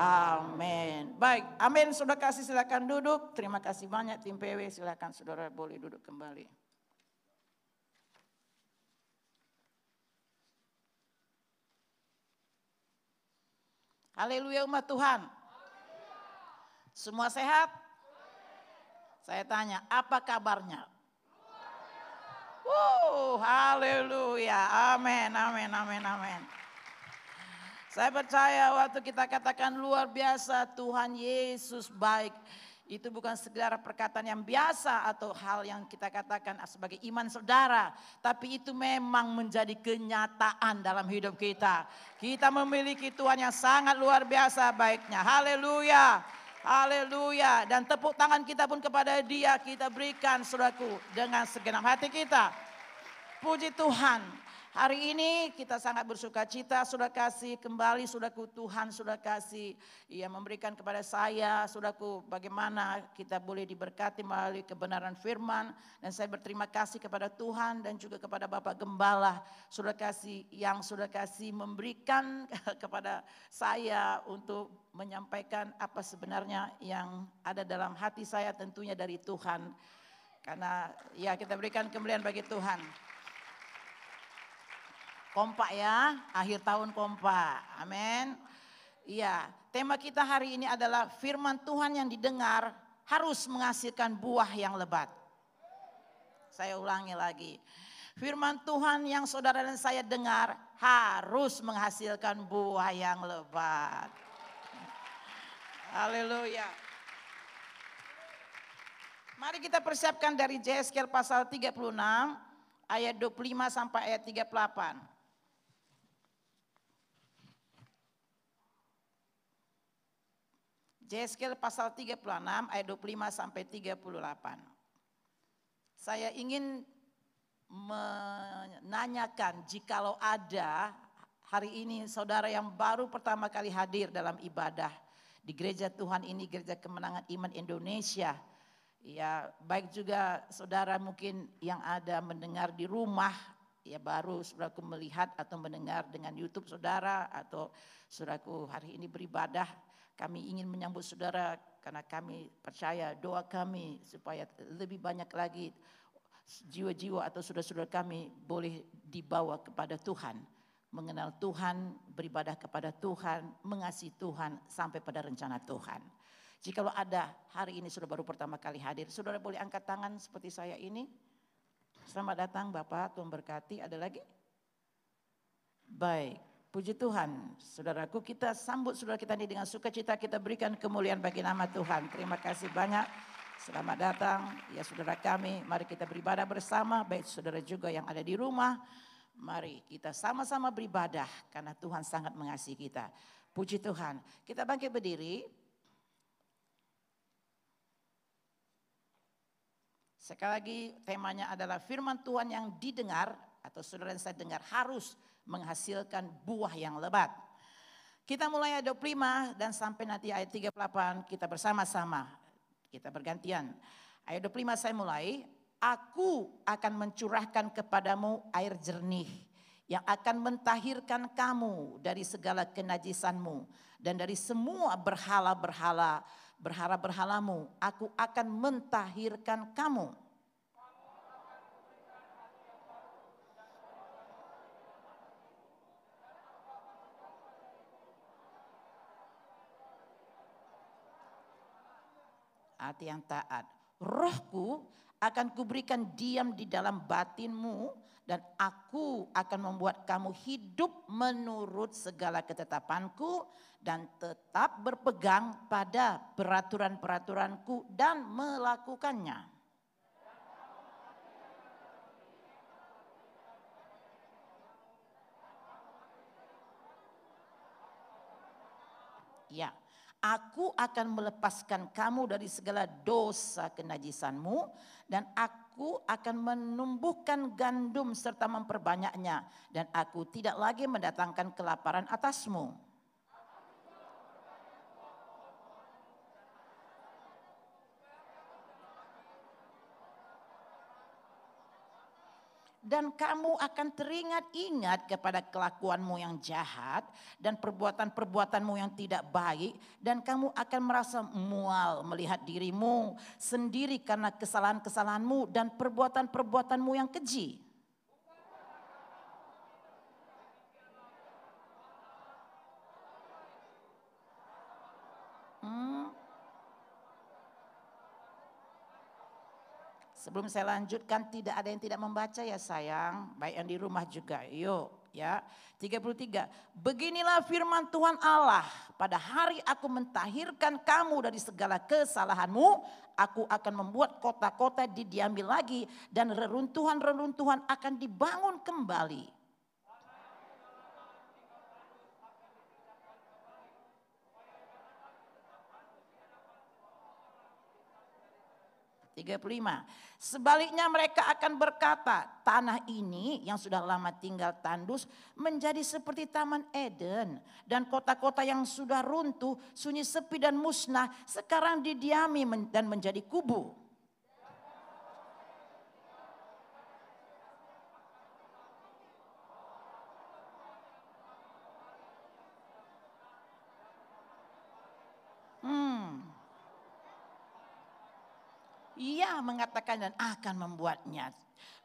Amin. Baik, amin. Sudah kasih silakan duduk. Terima kasih banyak tim PW. Silakan saudara boleh duduk kembali. Haleluya umat Tuhan. Semua sehat? Saya tanya, apa kabarnya? Wow, haleluya. Amin, amin, amin, amin. Saya percaya waktu kita katakan luar biasa Tuhan Yesus baik. Itu bukan sekedar perkataan yang biasa atau hal yang kita katakan sebagai iman saudara. Tapi itu memang menjadi kenyataan dalam hidup kita. Kita memiliki Tuhan yang sangat luar biasa baiknya. Haleluya. Haleluya. Dan tepuk tangan kita pun kepada dia kita berikan saudaraku dengan segenap hati kita. Puji Tuhan. Hari ini kita sangat bersuka cita, sudah kasih kembali, sudahku Tuhan sudah kasih, ia memberikan kepada saya, sudahku bagaimana kita boleh diberkati melalui kebenaran firman. Dan saya berterima kasih kepada Tuhan dan juga kepada Bapak Gembala, sudah kasih yang sudah kasih memberikan kepada saya untuk menyampaikan apa sebenarnya yang ada dalam hati saya tentunya dari Tuhan. Karena ya kita berikan kemuliaan bagi Tuhan. Kompak ya, akhir tahun kompak. Amin. Iya, tema kita hari ini adalah firman Tuhan yang didengar harus menghasilkan buah yang lebat. Saya ulangi lagi. Firman Tuhan yang saudara dan saya dengar harus menghasilkan buah yang lebat. Haleluya. Mari kita persiapkan dari Jeskel pasal 36 ayat 25 sampai ayat 38. Jeskel pasal 36 ayat 25 sampai 38. Saya ingin menanyakan jikalau ada hari ini saudara yang baru pertama kali hadir dalam ibadah di gereja Tuhan ini, gereja kemenangan iman Indonesia. Ya, baik juga saudara mungkin yang ada mendengar di rumah, ya baru saudaraku melihat atau mendengar dengan YouTube saudara atau saudaraku hari ini beribadah kami ingin menyambut saudara karena kami percaya doa kami supaya lebih banyak lagi jiwa-jiwa atau saudara-saudara kami boleh dibawa kepada Tuhan. Mengenal Tuhan, beribadah kepada Tuhan, mengasihi Tuhan sampai pada rencana Tuhan. Jika ada hari ini sudah baru pertama kali hadir, saudara boleh angkat tangan seperti saya ini. Selamat datang Bapak, Tuhan berkati. Ada lagi? Baik, Puji Tuhan, saudaraku kita sambut saudara kita ini dengan sukacita kita berikan kemuliaan bagi nama Tuhan. Terima kasih banyak. Selamat datang ya saudara kami. Mari kita beribadah bersama, baik saudara juga yang ada di rumah. Mari kita sama-sama beribadah karena Tuhan sangat mengasihi kita. Puji Tuhan. Kita bangkit berdiri. Sekali lagi temanya adalah firman Tuhan yang didengar atau saudara yang saya dengar harus menghasilkan buah yang lebat. Kita mulai ayat 25 dan sampai nanti ayat 38 kita bersama-sama. Kita bergantian. Ayat 25 saya mulai. Aku akan mencurahkan kepadamu air jernih yang akan mentahirkan kamu dari segala kenajisanmu dan dari semua berhala-berhala berhala-berhalamu. Aku akan mentahirkan kamu hati yang taat. Rohku akan kuberikan diam di dalam batinmu dan aku akan membuat kamu hidup menurut segala ketetapanku dan tetap berpegang pada peraturan-peraturanku dan melakukannya. Ya, Aku akan melepaskan kamu dari segala dosa kenajisanmu dan aku akan menumbuhkan gandum serta memperbanyaknya dan aku tidak lagi mendatangkan kelaparan atasmu. Dan kamu akan teringat-ingat kepada kelakuanmu yang jahat dan perbuatan-perbuatanmu yang tidak baik dan kamu akan merasa mual melihat dirimu sendiri karena kesalahan-kesalahanmu dan perbuatan-perbuatanmu yang keji. Sebelum saya lanjutkan tidak ada yang tidak membaca ya sayang, baik yang di rumah juga. Yuk ya. 33. Beginilah firman Tuhan Allah, pada hari aku mentahirkan kamu dari segala kesalahanmu, aku akan membuat kota-kota didiambil lagi dan reruntuhan-reruntuhan akan dibangun kembali. 35. Sebaliknya mereka akan berkata, tanah ini yang sudah lama tinggal tandus menjadi seperti taman Eden. Dan kota-kota yang sudah runtuh, sunyi sepi dan musnah sekarang didiami dan menjadi kubu. Mengatakan dan akan membuatnya.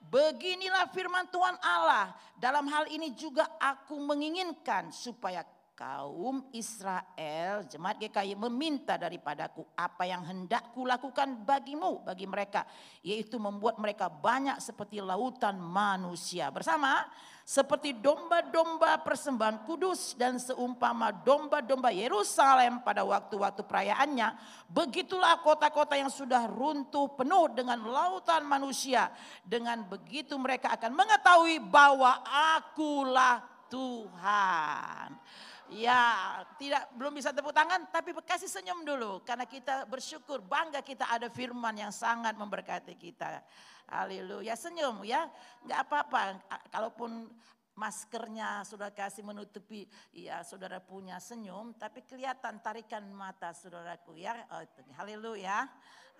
Beginilah firman Tuhan Allah. Dalam hal ini juga aku menginginkan supaya kaum Israel, jemaat GKI meminta daripadaku apa yang hendak kulakukan bagimu, bagi mereka. Yaitu membuat mereka banyak seperti lautan manusia. Bersama seperti domba-domba persembahan kudus dan seumpama domba-domba Yerusalem pada waktu-waktu perayaannya, begitulah kota-kota yang sudah runtuh penuh dengan lautan manusia. Dengan begitu mereka akan mengetahui bahwa akulah Tuhan. Ya, tidak belum bisa tepuk tangan tapi kasih senyum dulu karena kita bersyukur bangga kita ada firman yang sangat memberkati kita. Haleluya. Senyum ya. Enggak apa-apa. Kalaupun maskernya sudah kasih menutupi ya saudara punya senyum tapi kelihatan tarikan mata saudaraku ya. Oh, haleluya.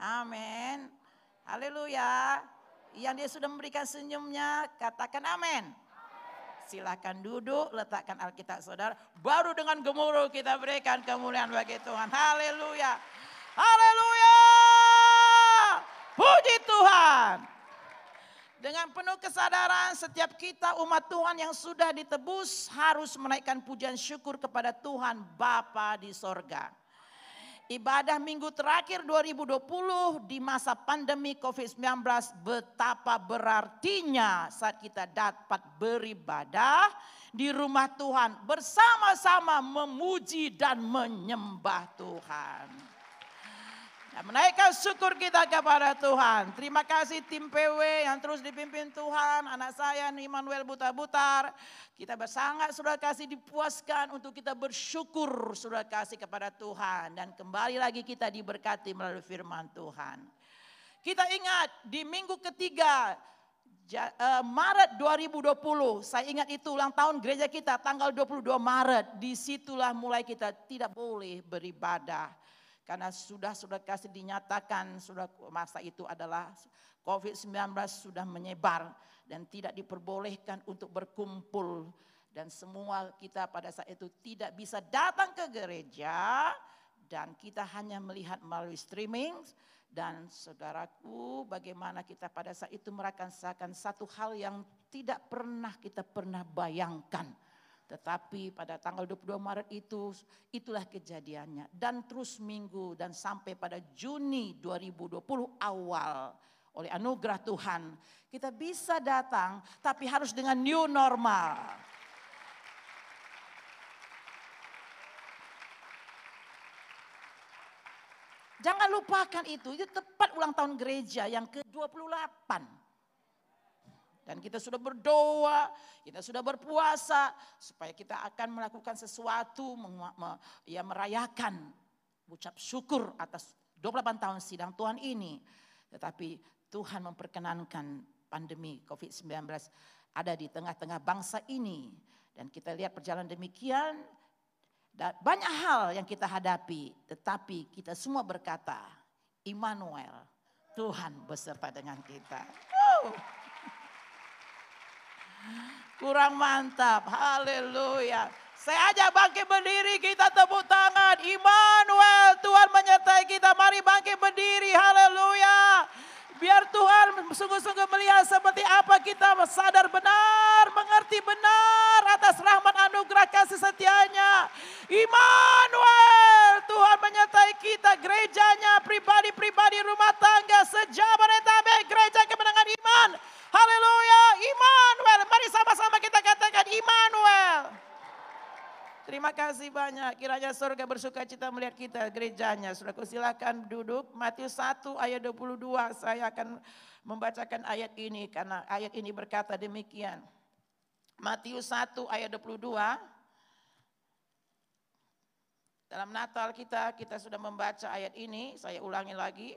Amin. Haleluya. Yang dia sudah memberikan senyumnya katakan amin. Silahkan duduk, letakkan Alkitab saudara. Baru dengan gemuruh kita berikan kemuliaan bagi Tuhan. Haleluya. Haleluya. Puji Tuhan. Dengan penuh kesadaran setiap kita umat Tuhan yang sudah ditebus harus menaikkan pujian syukur kepada Tuhan Bapa di sorga. Ibadah minggu terakhir 2020 di masa pandemi COVID-19 betapa berartinya saat kita dapat beribadah di rumah Tuhan bersama-sama memuji dan menyembah Tuhan. Ya, menaikkan syukur kita kepada Tuhan. Terima kasih tim PW yang terus dipimpin Tuhan. Anak saya Immanuel Buta-Butar. Kita bersangat sudah kasih dipuaskan untuk kita bersyukur sudah kasih kepada Tuhan. Dan kembali lagi kita diberkati melalui firman Tuhan. Kita ingat di minggu ketiga eh, Maret 2020, saya ingat itu ulang tahun gereja kita tanggal 22 Maret. Di situlah mulai kita tidak boleh beribadah karena sudah sudah kasih dinyatakan sudah masa itu adalah COVID-19 sudah menyebar dan tidak diperbolehkan untuk berkumpul. Dan semua kita pada saat itu tidak bisa datang ke gereja dan kita hanya melihat melalui streaming. Dan saudaraku bagaimana kita pada saat itu merasakan satu hal yang tidak pernah kita pernah bayangkan tetapi pada tanggal 22 Maret itu itulah kejadiannya dan terus minggu dan sampai pada Juni 2020 awal oleh anugerah Tuhan kita bisa datang tapi harus dengan new normal. Jangan lupakan itu, itu tepat ulang tahun gereja yang ke-28. Dan kita sudah berdoa, kita sudah berpuasa supaya kita akan melakukan sesuatu ya merayakan ucap syukur atas 28 tahun sidang Tuhan ini. Tetapi Tuhan memperkenankan pandemi COVID-19 ada di tengah-tengah bangsa ini dan kita lihat perjalanan demikian banyak hal yang kita hadapi tetapi kita semua berkata Immanuel Tuhan beserta dengan kita. Oh. Kurang mantap. Haleluya. Saya ajak bangkit berdiri, kita tepuk tangan. Immanuel, Tuhan menyertai kita. Mari bangkit berdiri, haleluya. Biar Tuhan sungguh-sungguh melihat seperti apa kita sadar benar, mengerti benar atas rahmat anugerah kasih setianya. Immanuel, Tuhan menyertai kita, gerejanya, pribadi-pribadi, rumah tangga, sejabodetabek, gereja kemenangan iman. Haleluya, Immanuel. Mari sama-sama kita katakan Immanuel. Terima kasih banyak. Kiranya surga bersuka cita melihat kita gerejanya. Saudaraku silakan duduk. Matius 1 ayat 22 saya akan membacakan ayat ini karena ayat ini berkata demikian. Matius 1 ayat 22. Dalam Natal kita, kita sudah membaca ayat ini. Saya ulangi lagi.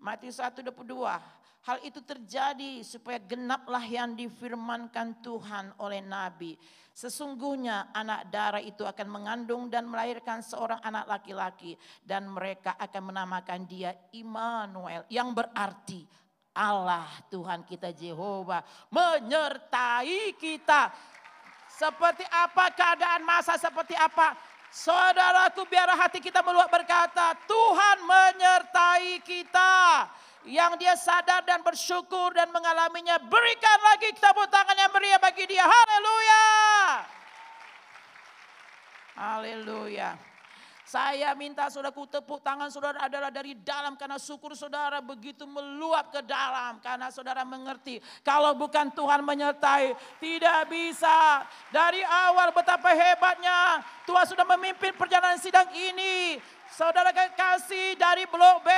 Matius 1 22. Hal itu terjadi supaya genaplah yang difirmankan Tuhan oleh Nabi. Sesungguhnya anak darah itu akan mengandung dan melahirkan seorang anak laki-laki. Dan mereka akan menamakan dia Immanuel. Yang berarti Allah Tuhan kita Jehova menyertai kita. Seperti apa keadaan masa seperti apa. Saudaraku biar hati kita meluap berkata Tuhan menyertai kita yang dia sadar dan bersyukur dan mengalaminya, berikan lagi tepuk tangan yang meriah bagi dia. Haleluya. Haleluya. Saya minta saudaraku tepuk tangan saudara adalah dari dalam karena syukur saudara begitu meluap ke dalam karena saudara mengerti kalau bukan Tuhan menyertai tidak bisa. Dari awal betapa hebatnya Tuhan sudah memimpin perjalanan sidang ini. Saudara kasih dari blok B,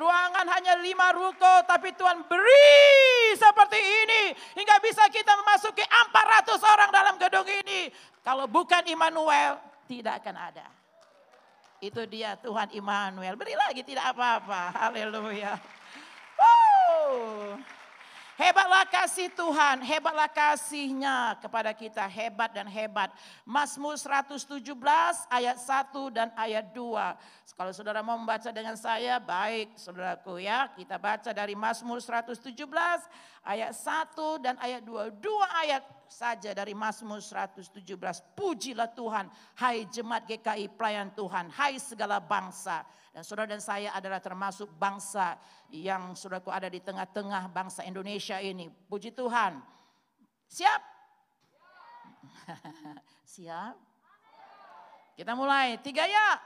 ruangan hanya lima ruko, tapi Tuhan beri seperti ini. Hingga bisa kita memasuki 400 orang dalam gedung ini. Kalau bukan Immanuel, tidak akan ada. Itu dia Tuhan Immanuel. Beri lagi tidak apa-apa. Haleluya. Wow. Hebatlah kasih Tuhan, hebatlah kasihnya kepada kita, hebat dan hebat. Mazmur 117 ayat 1 dan ayat 2. Kalau saudara mau membaca dengan saya, baik saudaraku ya. Kita baca dari Mazmur 117 ayat 1 dan ayat 2. Dua ayat saja dari Mazmur 117. Pujilah Tuhan, hai jemaat GKI pelayan Tuhan, hai segala bangsa. Dan saudara dan saya adalah termasuk bangsa yang saudaraku ada di tengah-tengah bangsa Indonesia ini. Puji Tuhan. Siap? Siap? Kita mulai. Tiga ya.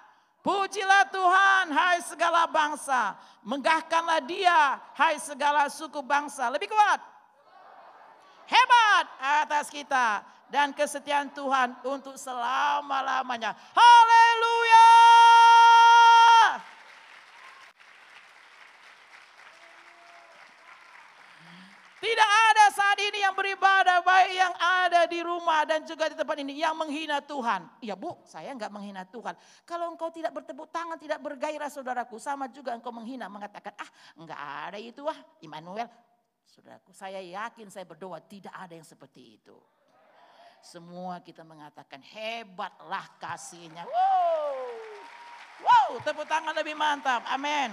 Pujilah Tuhan, hai segala bangsa. Menggahkanlah dia, hai segala suku bangsa. Lebih kuat. Hebat atas kita. Dan kesetiaan Tuhan untuk selama-lamanya. Haleluya. Tidak ada saat ini yang beribadah baik yang ada di rumah dan juga di tempat ini yang menghina Tuhan. Ya bu, saya enggak menghina Tuhan. Kalau engkau tidak bertepuk tangan, tidak bergairah saudaraku. Sama juga engkau menghina, mengatakan ah enggak ada itu wah Immanuel. Saudaraku, saya yakin saya berdoa tidak ada yang seperti itu. Semua kita mengatakan hebatlah kasihnya. Wow, wow tepuk tangan lebih mantap. Amin.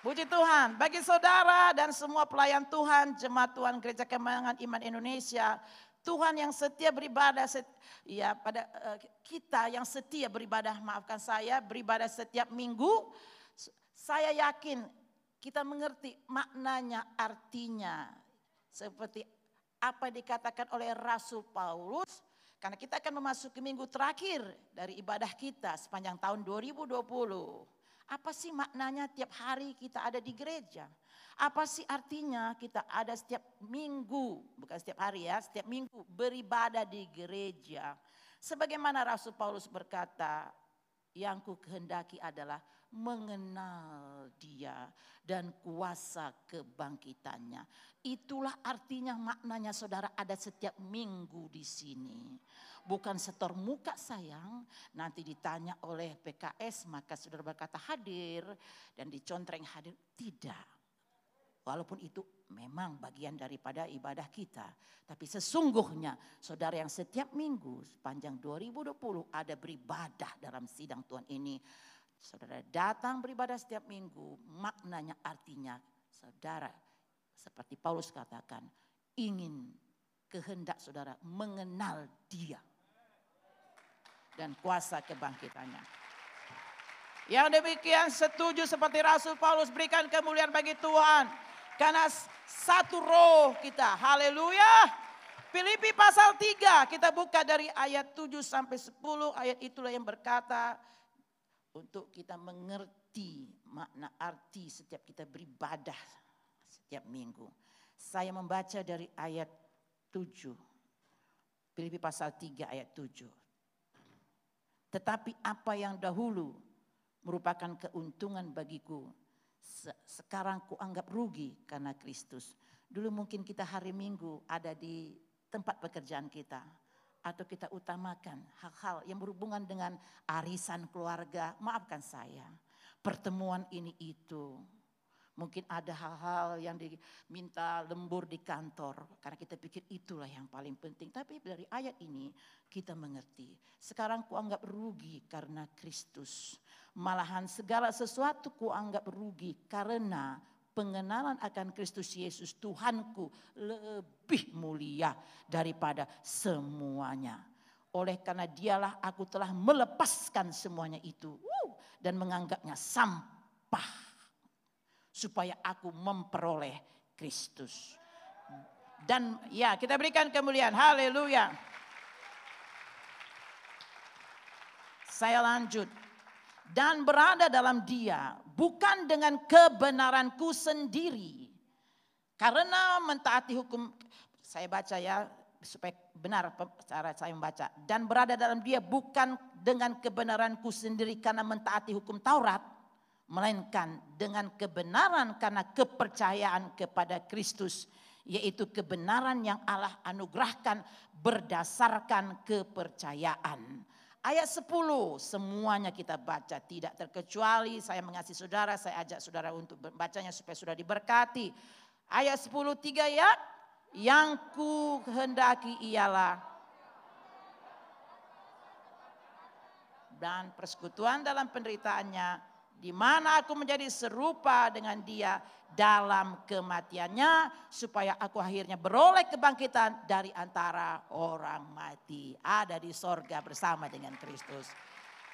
Puji Tuhan, bagi saudara dan semua pelayan Tuhan, jemaat Tuhan Gereja Kemenangan Iman Indonesia, Tuhan yang setia beribadah, set, ya pada uh, kita yang setia beribadah, maafkan saya, beribadah setiap minggu, saya yakin kita mengerti maknanya, artinya, seperti apa dikatakan oleh Rasul Paulus, karena kita akan memasuki minggu terakhir dari ibadah kita sepanjang tahun 2020. Apa sih maknanya tiap hari kita ada di gereja? Apa sih artinya kita ada setiap minggu, bukan setiap hari ya, setiap minggu beribadah di gereja. Sebagaimana Rasul Paulus berkata, yang ku kehendaki adalah mengenal dia dan kuasa kebangkitannya. Itulah artinya maknanya saudara ada setiap minggu di sini bukan setor muka sayang, nanti ditanya oleh PKS maka saudara berkata hadir dan dicontreng hadir. Tidak. Walaupun itu memang bagian daripada ibadah kita. Tapi sesungguhnya saudara yang setiap minggu sepanjang 2020 ada beribadah dalam sidang Tuhan ini. Saudara datang beribadah setiap minggu maknanya artinya saudara seperti Paulus katakan ingin kehendak saudara mengenal dia. Dan kuasa kebangkitannya. Yang demikian setuju seperti Rasul Paulus berikan kemuliaan bagi Tuhan. Karena satu roh kita. Haleluya. Filipi pasal 3 kita buka dari ayat 7 sampai 10 ayat itulah yang berkata untuk kita mengerti makna arti setiap kita beribadah setiap minggu. Saya membaca dari ayat 7. Filipi pasal 3 ayat 7. Tetapi apa yang dahulu merupakan keuntungan bagiku, sekarang kuanggap rugi karena Kristus. Dulu mungkin kita hari Minggu ada di tempat pekerjaan kita. Atau kita utamakan hal-hal yang berhubungan dengan arisan keluarga. Maafkan saya, pertemuan ini itu Mungkin ada hal-hal yang diminta lembur di kantor. Karena kita pikir itulah yang paling penting. Tapi dari ayat ini kita mengerti. Sekarang kuanggap rugi karena Kristus. Malahan segala sesuatu kuanggap rugi karena pengenalan akan Kristus Yesus Tuhanku lebih mulia daripada semuanya. Oleh karena dialah aku telah melepaskan semuanya itu. dan menganggapnya sampah supaya aku memperoleh Kristus. Dan ya kita berikan kemuliaan. Haleluya. Saya lanjut. Dan berada dalam dia bukan dengan kebenaranku sendiri. Karena mentaati hukum, saya baca ya supaya benar cara saya membaca. Dan berada dalam dia bukan dengan kebenaranku sendiri karena mentaati hukum Taurat melainkan dengan kebenaran karena kepercayaan kepada Kristus yaitu kebenaran yang Allah anugerahkan berdasarkan kepercayaan. Ayat 10 semuanya kita baca tidak terkecuali saya mengasihi saudara, saya ajak saudara untuk membacanya supaya sudah diberkati. Ayat 10 tiga ya, yang ku hendaki ialah dan persekutuan dalam penderitaannya di mana aku menjadi serupa dengan dia dalam kematiannya supaya aku akhirnya beroleh kebangkitan dari antara orang mati ada di sorga bersama dengan Kristus.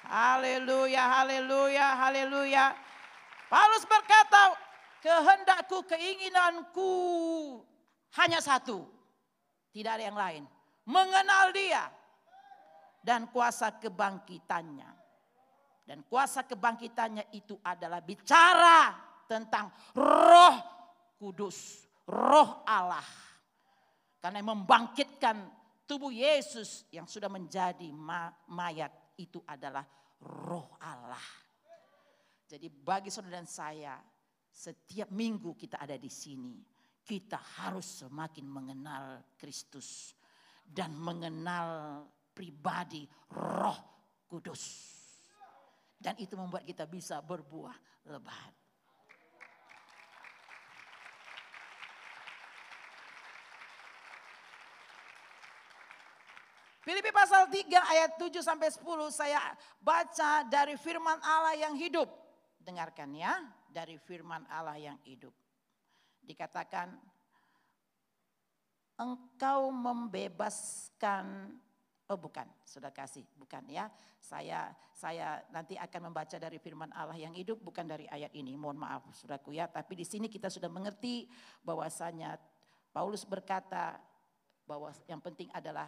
Haleluya, haleluya, haleluya. Paulus berkata, kehendakku, keinginanku hanya satu. Tidak ada yang lain. Mengenal dia dan kuasa kebangkitannya. Dan kuasa kebangkitannya itu adalah bicara tentang roh kudus, roh Allah. Karena membangkitkan tubuh Yesus yang sudah menjadi mayat itu adalah roh Allah. Jadi bagi saudara dan saya, setiap minggu kita ada di sini, kita harus semakin mengenal Kristus dan mengenal pribadi Roh Kudus. Dan itu membuat kita bisa berbuah lebat. Filipi pasal 3 ayat 7 sampai 10 saya baca dari firman Allah yang hidup. Dengarkan ya, dari firman Allah yang hidup. Dikatakan engkau membebaskan Oh bukan, sudah kasih, bukan ya. Saya saya nanti akan membaca dari firman Allah yang hidup, bukan dari ayat ini. Mohon maaf, saudaraku ya. Tapi di sini kita sudah mengerti bahwasanya Paulus berkata bahwa yang penting adalah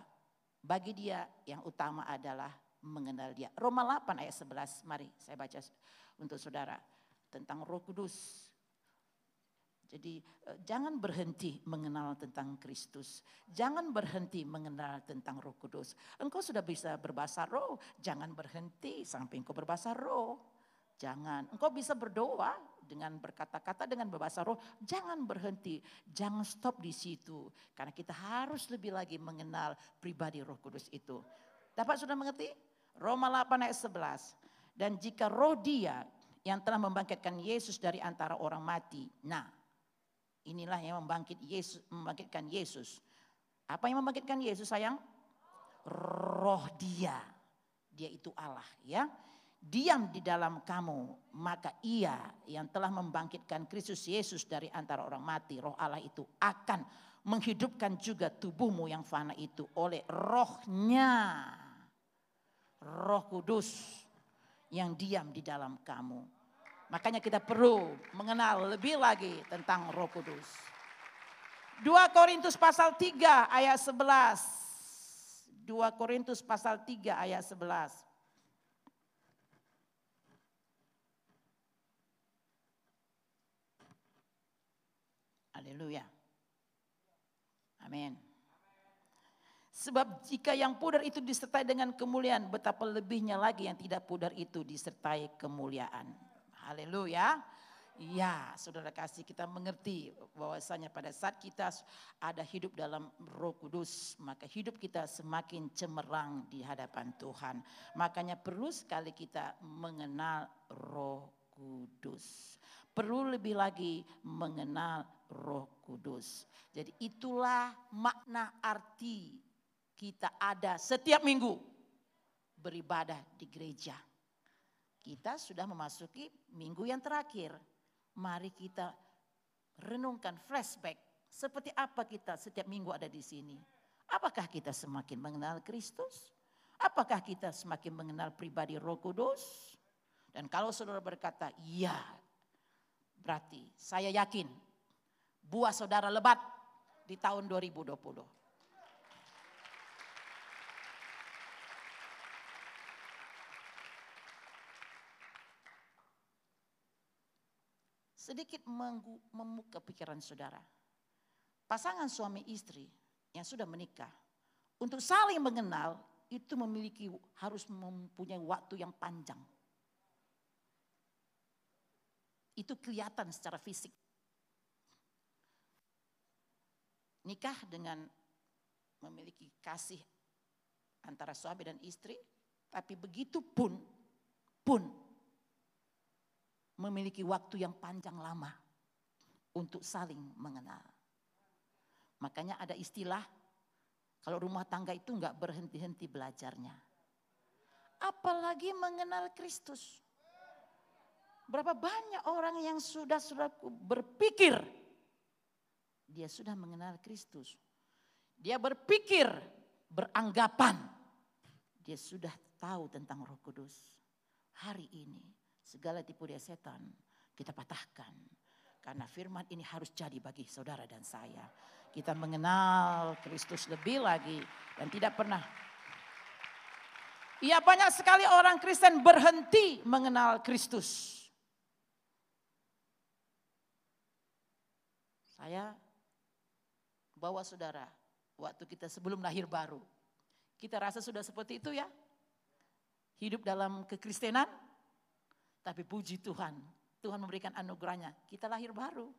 bagi dia yang utama adalah mengenal dia. Roma 8 ayat 11, mari saya baca untuk saudara tentang Roh Kudus. Jadi eh, jangan berhenti mengenal tentang Kristus. Jangan berhenti mengenal tentang Roh Kudus. Engkau sudah bisa berbahasa roh, jangan berhenti sampai engkau berbahasa roh. Jangan. Engkau bisa berdoa dengan berkata-kata dengan berbahasa roh, jangan berhenti. Jangan stop di situ. Karena kita harus lebih lagi mengenal pribadi Roh Kudus itu. Dapat sudah mengerti? Roma 8 ayat 11. Dan jika roh dia yang telah membangkitkan Yesus dari antara orang mati. Nah, Inilah yang membangkit Yesus, membangkitkan Yesus. Apa yang membangkitkan Yesus sayang? Roh dia. Dia itu Allah ya. Diam di dalam kamu. Maka ia yang telah membangkitkan Kristus Yesus dari antara orang mati. Roh Allah itu akan menghidupkan juga tubuhmu yang fana itu oleh rohnya. Roh kudus yang diam di dalam kamu. Makanya kita perlu mengenal lebih lagi tentang roh kudus. 2 Korintus pasal 3 ayat 11. 2 Korintus pasal 3 ayat 11. Haleluya. Amin. Sebab jika yang pudar itu disertai dengan kemuliaan, betapa lebihnya lagi yang tidak pudar itu disertai kemuliaan. Haleluya. Ya, saudara kasih kita mengerti bahwasanya pada saat kita ada hidup dalam Roh Kudus, maka hidup kita semakin cemerlang di hadapan Tuhan. Makanya perlu sekali kita mengenal Roh Kudus. Perlu lebih lagi mengenal Roh Kudus. Jadi itulah makna arti kita ada setiap minggu beribadah di gereja. Kita sudah memasuki minggu yang terakhir. Mari kita renungkan flashback seperti apa kita setiap minggu ada di sini. Apakah kita semakin mengenal Kristus? Apakah kita semakin mengenal pribadi Roh Kudus? Dan kalau saudara berkata, "Iya." Berarti saya yakin buah saudara lebat di tahun 2020. Sedikit membuka pikiran saudara. Pasangan suami istri yang sudah menikah, untuk saling mengenal itu memiliki harus mempunyai waktu yang panjang. Itu kelihatan secara fisik. nikah dengan memiliki kasih antara suami dan istri, tapi begitu pun pun memiliki waktu yang panjang lama untuk saling mengenal. Makanya ada istilah kalau rumah tangga itu nggak berhenti-henti belajarnya. Apalagi mengenal Kristus. Berapa banyak orang yang sudah sudah berpikir dia sudah mengenal Kristus. Dia berpikir, beranggapan, dia sudah tahu tentang Roh Kudus. Hari ini segala tipu daya setan kita patahkan. Karena firman ini harus jadi bagi saudara dan saya. Kita mengenal Kristus lebih lagi dan tidak pernah Iya banyak sekali orang Kristen berhenti mengenal Kristus. Saya bawa saudara waktu kita sebelum lahir baru. Kita rasa sudah seperti itu ya. Hidup dalam kekristenan. Tapi puji Tuhan, Tuhan memberikan anugerahnya. Kita lahir baru.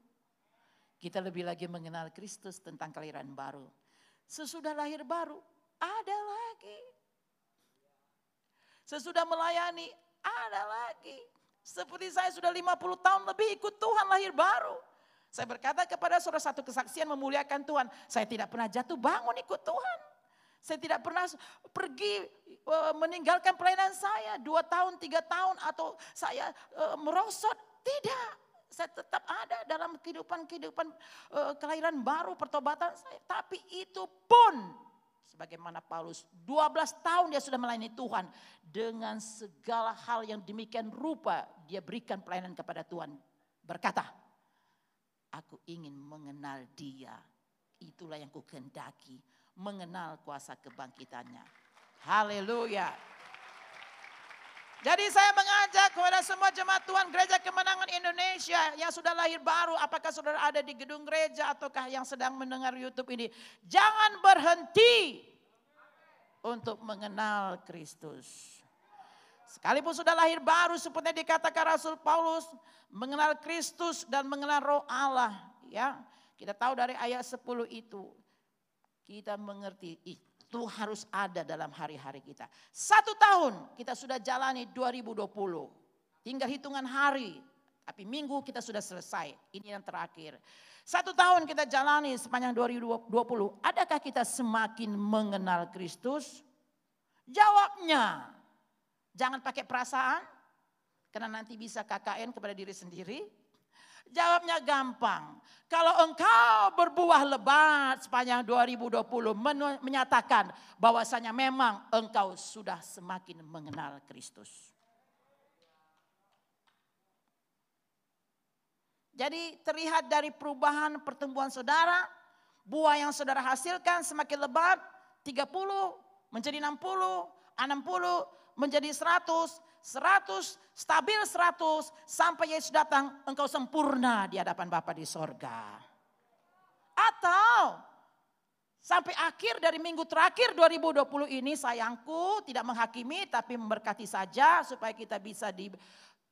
Kita lebih lagi mengenal Kristus tentang kelahiran baru. Sesudah lahir baru, ada lagi. Sesudah melayani, ada lagi. Seperti saya sudah 50 tahun lebih ikut Tuhan lahir baru. Saya berkata kepada saudara satu kesaksian memuliakan Tuhan. Saya tidak pernah jatuh bangun ikut Tuhan. Saya tidak pernah pergi meninggalkan pelayanan saya. Dua tahun, tiga tahun atau saya e, merosot. Tidak. Saya tetap ada dalam kehidupan-kehidupan e, kelahiran baru, pertobatan saya. Tapi itu pun sebagaimana Paulus 12 tahun dia sudah melayani Tuhan dengan segala hal yang demikian rupa dia berikan pelayanan kepada Tuhan berkata Aku ingin mengenal dia. Itulah yang kukendaki. Mengenal kuasa kebangkitannya. Haleluya. Jadi saya mengajak kepada semua jemaat Tuhan Gereja Kemenangan Indonesia yang sudah lahir baru. Apakah saudara ada di gedung gereja ataukah yang sedang mendengar YouTube ini. Jangan berhenti untuk mengenal Kristus. Sekalipun sudah lahir baru seperti dikatakan Rasul Paulus mengenal Kristus dan mengenal Roh Allah, ya. Kita tahu dari ayat 10 itu kita mengerti itu harus ada dalam hari-hari kita. Satu tahun kita sudah jalani 2020. Tinggal hitungan hari, tapi minggu kita sudah selesai. Ini yang terakhir. Satu tahun kita jalani sepanjang 2020. Adakah kita semakin mengenal Kristus? Jawabnya, Jangan pakai perasaan, karena nanti bisa KKN kepada diri sendiri. Jawabnya gampang. Kalau engkau berbuah lebat sepanjang 2020 menyatakan bahwasanya memang engkau sudah semakin mengenal Kristus. Jadi terlihat dari perubahan pertumbuhan saudara, buah yang saudara hasilkan semakin lebat, 30 menjadi 60, 60 menjadi 100, 100 stabil 100 sampai Yesus datang engkau sempurna di hadapan Bapa di sorga. Atau sampai akhir dari minggu terakhir 2020 ini sayangku tidak menghakimi tapi memberkati saja supaya kita bisa di,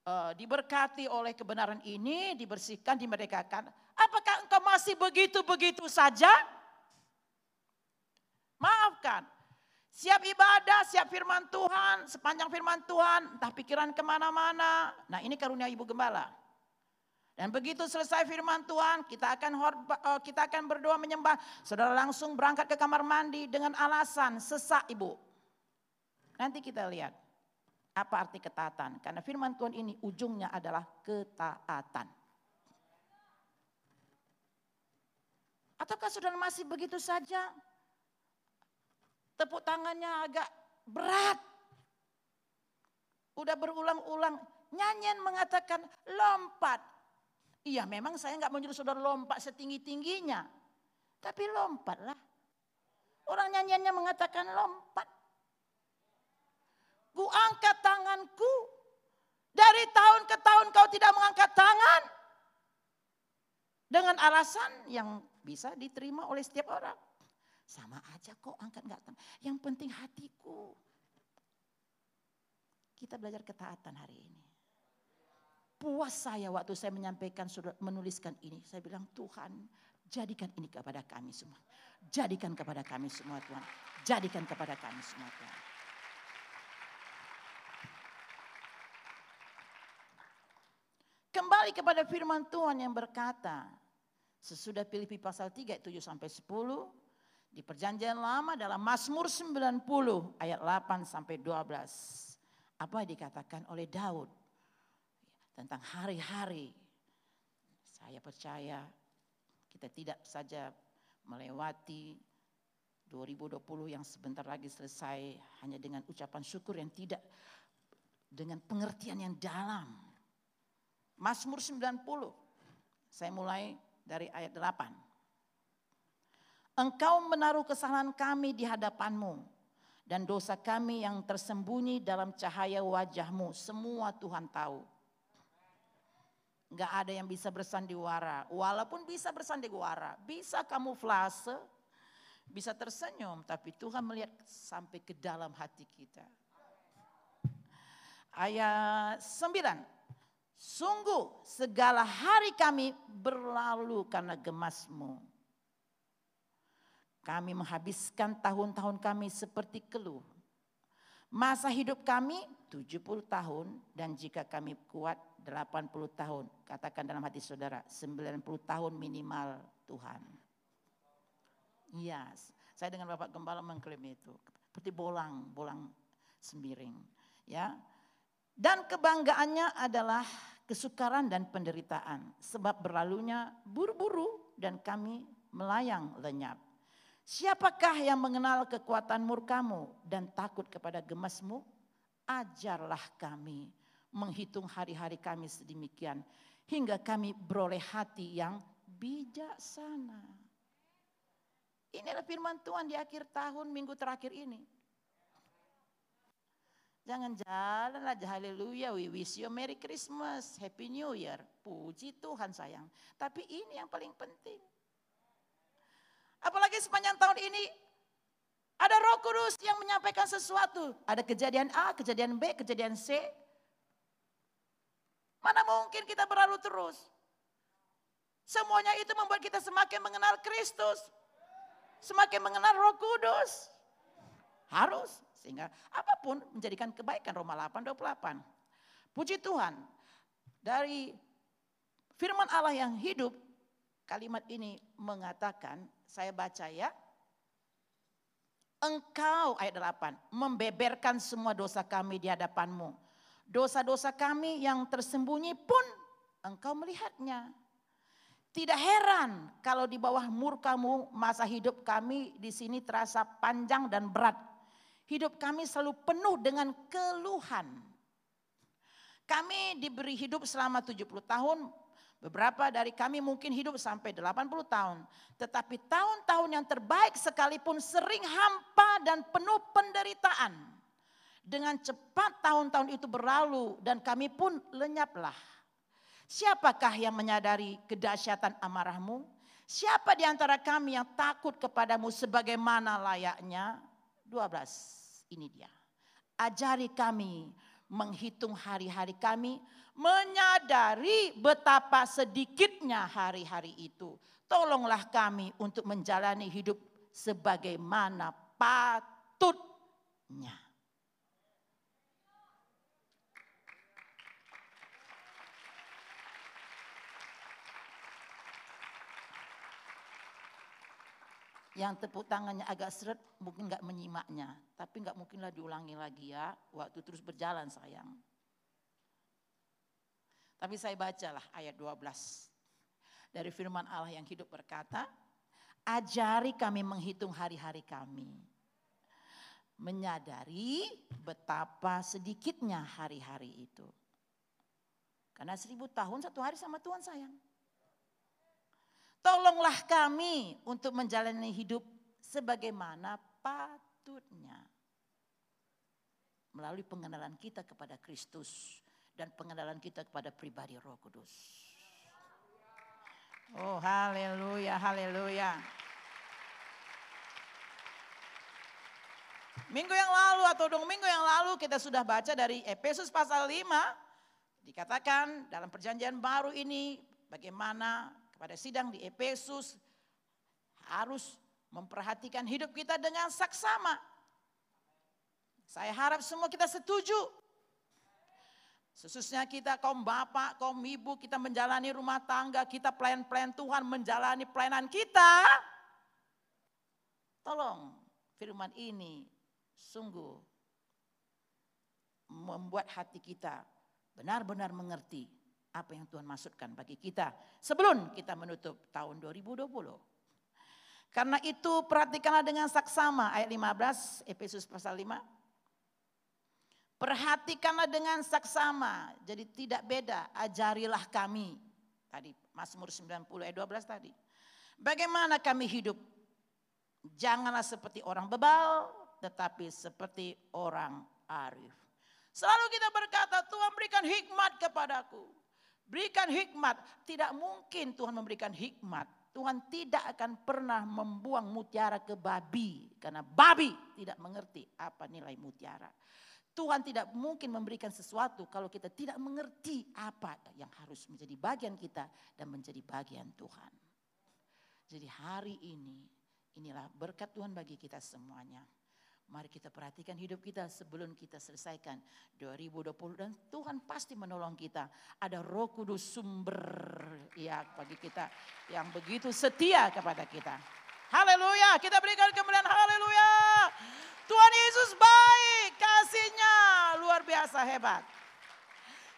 uh, diberkati oleh kebenaran ini, dibersihkan, dimerdekakan. Apakah engkau masih begitu-begitu saja? Maafkan, Siap ibadah, siap firman Tuhan, sepanjang firman Tuhan, entah pikiran ke mana-mana. Nah ini karunia Ibu Gembala. Dan begitu selesai firman Tuhan, kita akan eh, kita akan berdoa menyembah. Saudara langsung berangkat ke kamar mandi dengan alasan sesak Ibu. Nanti kita lihat apa arti ketaatan. Karena firman Tuhan ini ujungnya adalah ketaatan. Ataukah saudara masih begitu saja? Tepuk tangannya agak berat. Udah berulang-ulang. Nyanyian mengatakan lompat. Iya memang saya nggak menyuruh saudara lompat setinggi-tingginya. Tapi lompatlah. Orang nyanyiannya mengatakan lompat. Ku angkat tanganku. Dari tahun ke tahun kau tidak mengangkat tangan. Dengan alasan yang bisa diterima oleh setiap orang. Sama aja kok angkat nggak Yang penting hatiku. Kita belajar ketaatan hari ini. Puas saya waktu saya menyampaikan, menuliskan ini. Saya bilang Tuhan jadikan ini kepada kami semua. Jadikan kepada kami semua Tuhan. Jadikan kepada kami semua Tuhan. Kembali kepada firman Tuhan yang berkata, sesudah Filipi pasal 3 7 sampai 10, di perjanjian lama dalam Mazmur 90 ayat 8 sampai 12. Apa yang dikatakan oleh Daud tentang hari-hari. Saya percaya kita tidak saja melewati 2020 yang sebentar lagi selesai hanya dengan ucapan syukur yang tidak dengan pengertian yang dalam. Mazmur 90. Saya mulai dari ayat 8. Engkau menaruh kesalahan kami di hadapanmu. Dan dosa kami yang tersembunyi dalam cahaya wajahmu. Semua Tuhan tahu. Enggak ada yang bisa bersandiwara. Walaupun bisa bersandiwara. Bisa kamuflase. Bisa tersenyum. Tapi Tuhan melihat sampai ke dalam hati kita. Ayat 9. Sungguh segala hari kami berlalu karena gemasmu kami menghabiskan tahun-tahun kami seperti keluh. Masa hidup kami 70 tahun dan jika kami kuat 80 tahun. Katakan dalam hati saudara 90 tahun minimal Tuhan. Iya, yes. saya dengan Bapak Gembala mengklaim itu. Seperti bolang, bolang sembiring. Ya, dan kebanggaannya adalah kesukaran dan penderitaan. Sebab berlalunya buru-buru dan kami melayang lenyap. Siapakah yang mengenal kekuatan murkamu dan takut kepada gemasmu? Ajarlah kami menghitung hari-hari kami sedemikian hingga kami beroleh hati yang bijaksana. Inilah firman Tuhan di akhir tahun minggu terakhir ini. Jangan jalan aja haleluya, we wish you Merry Christmas, Happy New Year. Puji Tuhan sayang. Tapi ini yang paling penting. Apalagi sepanjang tahun ini ada roh kudus yang menyampaikan sesuatu. Ada kejadian A, kejadian B, kejadian C. Mana mungkin kita berlalu terus. Semuanya itu membuat kita semakin mengenal Kristus. Semakin mengenal roh kudus. Harus. Sehingga apa pun menjadikan kebaikan. Roma 8, 28. Puji Tuhan. Dari firman Allah yang hidup. Kalimat ini mengatakan saya baca ya. Engkau ayat 8 membeberkan semua dosa kami di hadapanmu. Dosa-dosa kami yang tersembunyi pun engkau melihatnya. Tidak heran kalau di bawah murkamu masa hidup kami di sini terasa panjang dan berat. Hidup kami selalu penuh dengan keluhan. Kami diberi hidup selama 70 tahun, beberapa dari kami mungkin hidup sampai 80 tahun. Tetapi tahun-tahun yang terbaik sekalipun sering hampa dan penuh penderitaan. Dengan cepat tahun-tahun itu berlalu dan kami pun lenyaplah. Siapakah yang menyadari kedahsyatan amarahmu? Siapa di antara kami yang takut kepadamu sebagaimana layaknya? 12. Ini dia. Ajari kami menghitung hari-hari kami, menyadari betapa sedikitnya hari-hari itu. Tolonglah kami untuk menjalani hidup sebagaimana patutnya. yang tepuk tangannya agak seret mungkin nggak menyimaknya, tapi nggak mungkinlah diulangi lagi ya, waktu terus berjalan sayang. Tapi saya bacalah ayat 12 dari firman Allah yang hidup berkata, ajari kami menghitung hari-hari kami. Menyadari betapa sedikitnya hari-hari itu. Karena seribu tahun satu hari sama Tuhan sayang. Tolonglah kami untuk menjalani hidup sebagaimana patutnya. Melalui pengenalan kita kepada Kristus dan pengenalan kita kepada pribadi Roh Kudus. Oh, haleluya, haleluya. Minggu yang lalu atau dua minggu yang lalu kita sudah baca dari Efesus pasal 5. Dikatakan dalam perjanjian baru ini bagaimana pada sidang di Efesus harus memperhatikan hidup kita dengan saksama. Saya harap semua kita setuju. Khususnya kita kaum bapak, kaum ibu, kita menjalani rumah tangga, kita pelayan-pelayan Tuhan menjalani pelayanan kita. Tolong firman ini sungguh membuat hati kita benar-benar mengerti apa yang Tuhan maksudkan bagi kita sebelum kita menutup tahun 2020. Karena itu perhatikanlah dengan saksama ayat 15 Efesus pasal 5. Perhatikanlah dengan saksama. Jadi tidak beda, ajarilah kami. Tadi Mazmur 90 ayat 12 tadi. Bagaimana kami hidup? Janganlah seperti orang bebal, tetapi seperti orang arif. Selalu kita berkata, Tuhan berikan hikmat kepadaku. Berikan hikmat. Tidak mungkin Tuhan memberikan hikmat. Tuhan tidak akan pernah membuang mutiara ke babi. Karena babi tidak mengerti apa nilai mutiara. Tuhan tidak mungkin memberikan sesuatu kalau kita tidak mengerti apa yang harus menjadi bagian kita dan menjadi bagian Tuhan. Jadi hari ini inilah berkat Tuhan bagi kita semuanya. Mari kita perhatikan hidup kita sebelum kita selesaikan 2020 dan Tuhan pasti menolong kita. Ada Roh Kudus sumber ya bagi kita yang begitu setia kepada kita. Haleluya, kita berikan kemuliaan haleluya. Tuhan Yesus baik, kasihnya luar biasa hebat.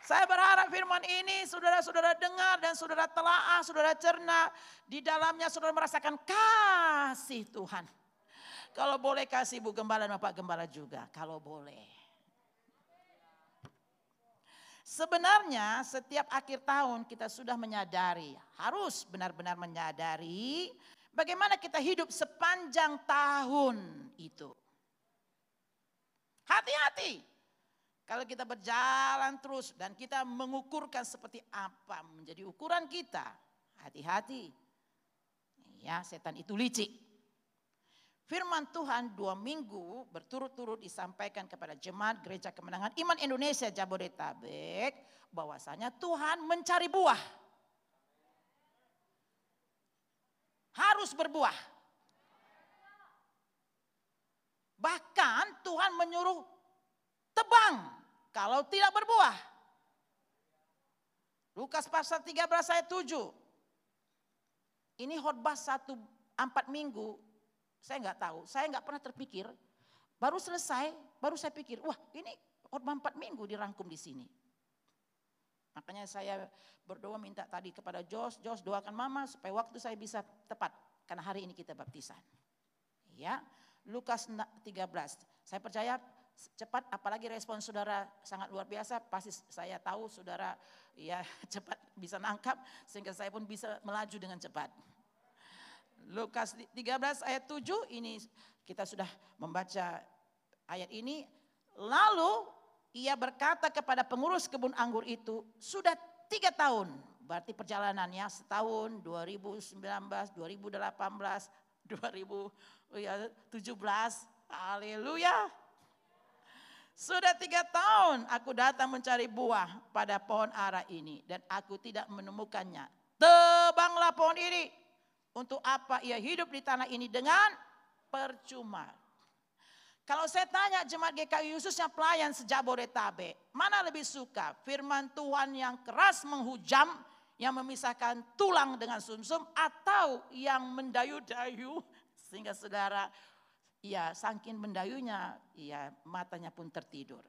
Saya berharap firman ini saudara-saudara dengar dan saudara telaah, saudara cerna. Di dalamnya saudara merasakan kasih Tuhan. Kalau boleh kasih Bu Gembala dan Bapak Gembala juga, kalau boleh. Sebenarnya setiap akhir tahun kita sudah menyadari, harus benar-benar menyadari bagaimana kita hidup sepanjang tahun itu. Hati-hati. Kalau kita berjalan terus dan kita mengukurkan seperti apa menjadi ukuran kita. Hati-hati. Ya, setan itu licik. Firman Tuhan dua minggu berturut-turut disampaikan kepada jemaat gereja kemenangan iman Indonesia Jabodetabek bahwasanya Tuhan mencari buah. Harus berbuah. Bahkan Tuhan menyuruh tebang kalau tidak berbuah. Lukas pasal 13 ayat 7. Ini khotbah satu empat minggu saya nggak tahu, saya nggak pernah terpikir. Baru selesai, baru saya pikir, wah ini khotbah empat minggu dirangkum di sini. Makanya saya berdoa minta tadi kepada Jos, Jos doakan mama supaya waktu saya bisa tepat. Karena hari ini kita baptisan. Ya, Lukas 13. Saya percaya cepat apalagi respon saudara sangat luar biasa. Pasti saya tahu saudara ya cepat bisa nangkap sehingga saya pun bisa melaju dengan cepat. Lukas 13 ayat 7 ini kita sudah membaca ayat ini. Lalu ia berkata kepada pengurus kebun anggur itu sudah tiga tahun. Berarti perjalanannya setahun 2019 2018 2017 haleluya sudah tiga tahun aku datang mencari buah pada pohon ara ini dan aku tidak menemukannya. Tebanglah pohon ini. Untuk apa ia hidup di tanah ini dengan percuma. Kalau saya tanya jemaat GKI khususnya pelayan sejak Bodetabek, mana lebih suka firman Tuhan yang keras menghujam, yang memisahkan tulang dengan sumsum, atau yang mendayu-dayu sehingga saudara ya saking mendayunya, ya matanya pun tertidur.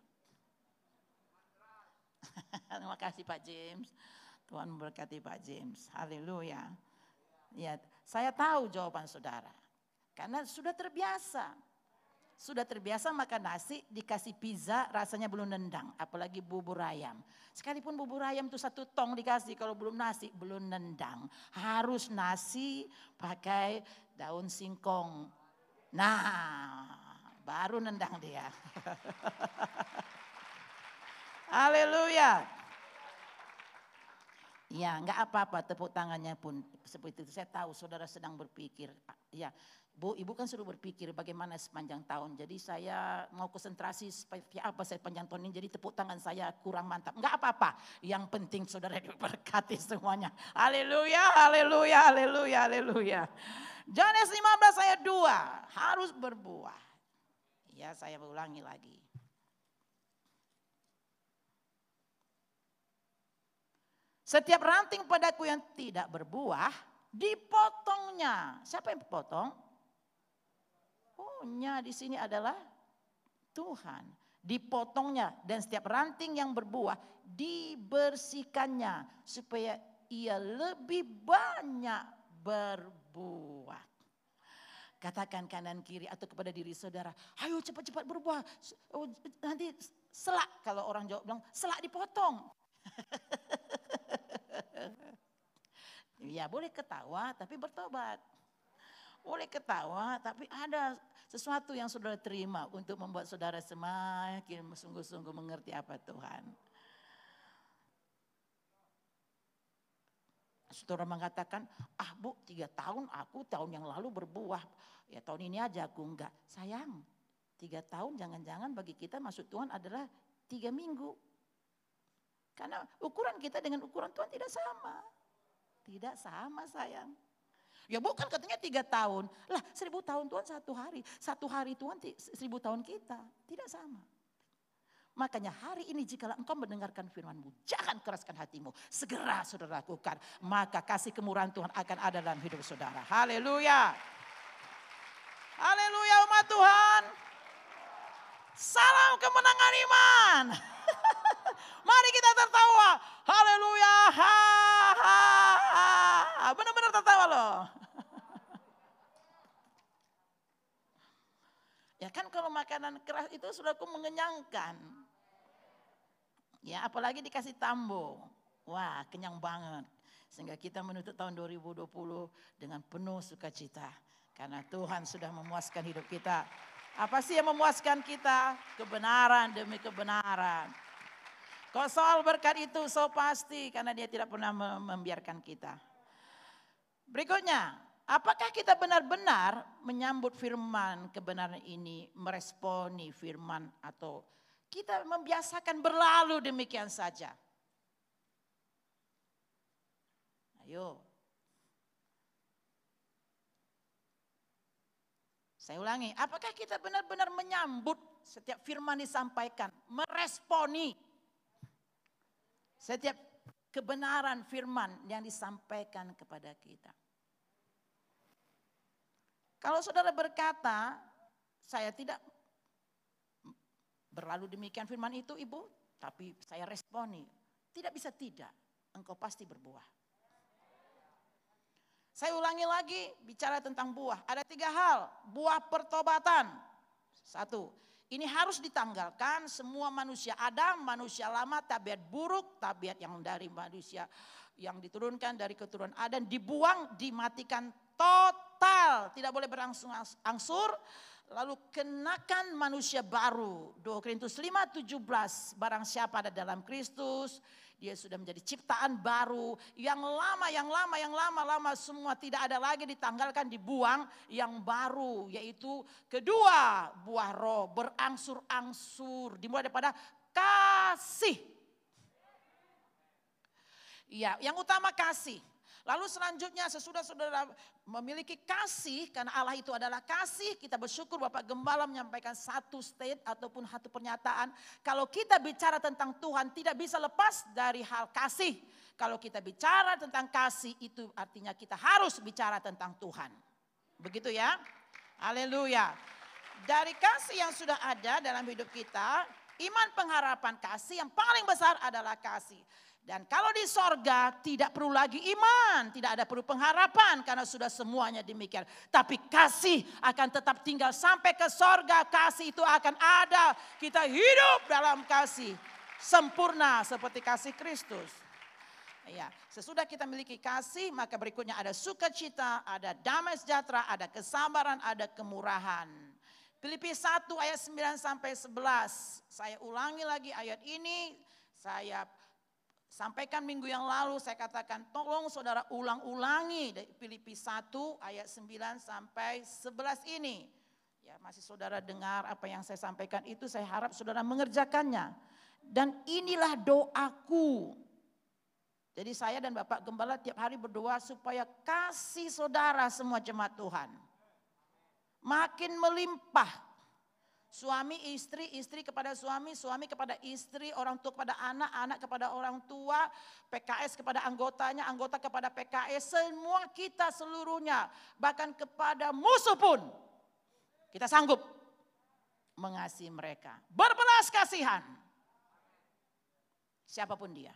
Terima kasih Pak James. Tuhan memberkati Pak James. Haleluya. Ya, saya tahu jawaban saudara. Karena sudah terbiasa. Sudah terbiasa makan nasi, dikasih pizza rasanya belum nendang. Apalagi bubur ayam. Sekalipun bubur ayam itu satu tong dikasih, kalau belum nasi belum nendang. Harus nasi pakai daun singkong Nah, baru nendang dia. Haleluya. Ya, enggak apa-apa tepuk tangannya pun seperti itu. Saya tahu saudara sedang berpikir. Ya, Bu, Ibu kan suruh berpikir bagaimana sepanjang tahun. Jadi saya mau konsentrasi seperti apa saya panjang tahun ini. Jadi tepuk tangan saya kurang mantap. Enggak apa-apa. Yang penting saudara diberkati semuanya. Haleluya, haleluya, haleluya, haleluya. Yohanes 15 ayat 2 harus berbuah. Ya saya ulangi lagi. Setiap ranting padaku yang tidak berbuah, dipotongnya. Siapa yang potong? Oh, nya di sini adalah Tuhan. Dipotongnya dan setiap ranting yang berbuah dibersihkannya supaya ia lebih banyak berbuat. Katakan kanan kiri atau kepada diri saudara, ayo cepat-cepat berbuah. Oh, nanti selak kalau orang jawab bilang selak dipotong. ya boleh ketawa tapi bertobat. Boleh ketawa tapi ada sesuatu yang saudara terima untuk membuat saudara semakin sungguh-sungguh mengerti apa Tuhan. Saudara mengatakan, ah bu tiga tahun aku tahun yang lalu berbuah. Ya tahun ini aja aku enggak. Sayang, tiga tahun jangan-jangan bagi kita masuk Tuhan adalah tiga minggu. Karena ukuran kita dengan ukuran Tuhan tidak sama. Tidak sama sayang. Ya bukan katanya tiga tahun. Lah seribu tahun Tuhan satu hari. Satu hari Tuhan seribu tahun kita. Tidak sama. Makanya hari ini jika engkau mendengarkan firmanmu, jangan keraskan hatimu. Segera saudara lakukan. Maka kasih kemurahan Tuhan akan ada dalam hidup saudara. Haleluya. Haleluya umat Tuhan. Salam kemenangan iman. Mari kita tertawa. Haleluya. Ha, ha, ha. Benar-benar tertawa loh. Ya kan kalau makanan keras itu sudah aku mengenyangkan. Ya apalagi dikasih tambo. Wah kenyang banget. Sehingga kita menutup tahun 2020 dengan penuh sukacita. Karena Tuhan sudah memuaskan hidup kita. Apa sih yang memuaskan kita? Kebenaran demi kebenaran. Kalau soal berkat itu so pasti karena dia tidak pernah membiarkan kita. Berikutnya, Apakah kita benar-benar menyambut firman kebenaran ini, meresponi firman atau kita membiasakan berlalu demikian saja? Ayo. Saya ulangi, apakah kita benar-benar menyambut setiap firman disampaikan, meresponi setiap kebenaran firman yang disampaikan kepada kita? Kalau saudara berkata, saya tidak berlalu demikian firman itu ibu, tapi saya responi. Tidak bisa tidak, engkau pasti berbuah. Saya ulangi lagi bicara tentang buah. Ada tiga hal. Buah pertobatan. Satu, ini harus ditanggalkan semua manusia Adam, manusia lama, tabiat buruk, tabiat yang dari manusia yang diturunkan dari keturunan Adam dibuang, dimatikan total, tidak boleh berangsur-angsur. Lalu kenakan manusia baru. 2 Korintus 5, 17. Barang siapa ada dalam Kristus, dia sudah menjadi ciptaan baru. Yang lama, yang lama, yang lama-lama semua tidak ada lagi ditanggalkan, dibuang. Yang baru yaitu kedua buah roh berangsur-angsur. Dimulai daripada kasih. Ya, yang utama kasih. Lalu selanjutnya sesudah saudara memiliki kasih, karena Allah itu adalah kasih, kita bersyukur Bapak Gembala menyampaikan satu state ataupun satu pernyataan. Kalau kita bicara tentang Tuhan tidak bisa lepas dari hal kasih. Kalau kita bicara tentang kasih itu artinya kita harus bicara tentang Tuhan. Begitu ya. Haleluya. Dari kasih yang sudah ada dalam hidup kita, iman pengharapan kasih yang paling besar adalah kasih. Dan kalau di sorga tidak perlu lagi iman, tidak ada perlu pengharapan karena sudah semuanya demikian. Tapi kasih akan tetap tinggal sampai ke sorga, kasih itu akan ada. Kita hidup dalam kasih sempurna seperti kasih Kristus. Ya, sesudah kita miliki kasih, maka berikutnya ada sukacita, ada damai sejahtera, ada kesabaran, ada kemurahan. Filipi 1 ayat 9 sampai 11. Saya ulangi lagi ayat ini, saya Sampaikan minggu yang lalu saya katakan tolong saudara ulang-ulangi dari Filipi 1 ayat 9 sampai 11 ini. Ya masih saudara dengar apa yang saya sampaikan itu saya harap saudara mengerjakannya. Dan inilah doaku. Jadi saya dan Bapak Gembala tiap hari berdoa supaya kasih saudara semua jemaat Tuhan. Makin melimpah Suami istri, istri kepada suami, suami kepada istri, orang tua kepada anak, anak kepada orang tua, PKS kepada anggotanya, anggota kepada PKS, semua kita seluruhnya, bahkan kepada musuh pun kita sanggup mengasihi mereka. Berbelas kasihan. Siapa pun dia.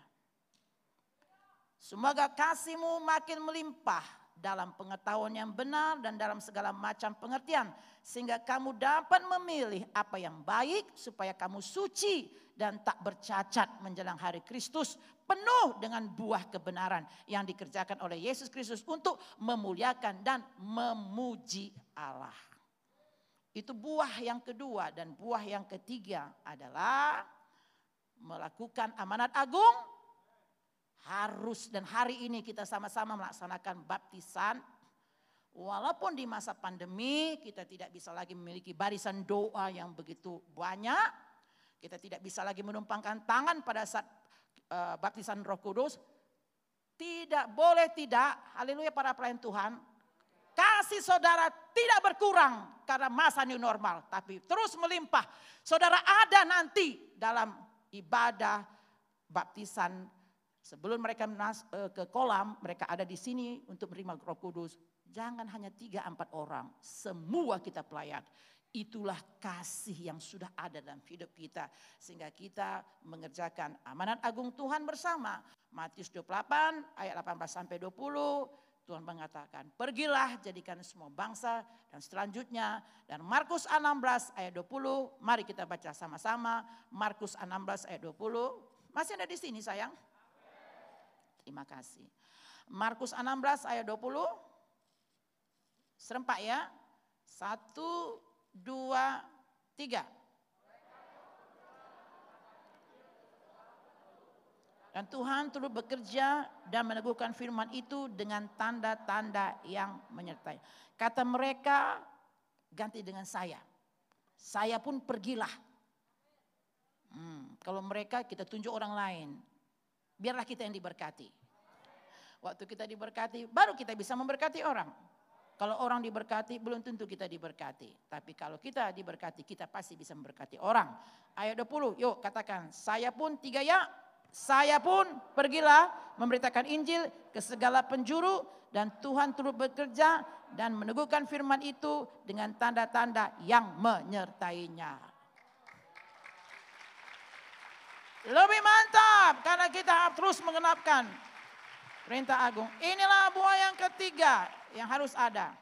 Semoga kasihmu makin melimpah dalam pengetahuan yang benar dan dalam segala macam pengertian. Sehingga kamu dapat memilih apa yang baik supaya kamu suci dan tak bercacat menjelang hari Kristus. Penuh dengan buah kebenaran yang dikerjakan oleh Yesus Kristus untuk memuliakan dan memuji Allah. Itu buah yang kedua dan buah yang ketiga adalah melakukan amanat agung harus dan hari ini kita sama-sama melaksanakan baptisan. Walaupun di masa pandemi kita tidak bisa lagi memiliki barisan doa yang begitu banyak. Kita tidak bisa lagi menumpangkan tangan pada saat uh, baptisan roh kudus. Tidak boleh tidak, haleluya para pelayan Tuhan. Kasih saudara tidak berkurang karena masa new normal. Tapi terus melimpah. Saudara ada nanti dalam ibadah baptisan Sebelum mereka eh, ke kolam, mereka ada di sini untuk menerima roh kudus. Jangan hanya tiga empat orang, semua kita pelayan. Itulah kasih yang sudah ada dalam hidup kita. Sehingga kita mengerjakan amanat agung Tuhan bersama. Matius 28 ayat 18 sampai 20. Tuhan mengatakan, pergilah jadikan semua bangsa dan selanjutnya. Dan Markus 16 ayat 20, mari kita baca sama-sama. Markus 16 ayat 20. Masih ada di sini sayang? Terima kasih. Markus 16 ayat 20. Serempak ya. Satu, dua, tiga. Dan Tuhan turut bekerja dan meneguhkan firman itu dengan tanda-tanda yang menyertai. Kata mereka ganti dengan saya. Saya pun pergilah. Hmm, kalau mereka kita tunjuk orang lain. Biarlah kita yang diberkati. Waktu kita diberkati, baru kita bisa memberkati orang. Kalau orang diberkati, belum tentu kita diberkati. Tapi kalau kita diberkati, kita pasti bisa memberkati orang. Ayat 20, yuk katakan, saya pun tiga ya, saya pun pergilah memberitakan Injil ke segala penjuru dan Tuhan turut bekerja dan meneguhkan firman itu dengan tanda-tanda yang menyertainya. Lebih mantap karena kita harus mengenapkan perintah agung. Inilah buah yang ketiga yang harus ada.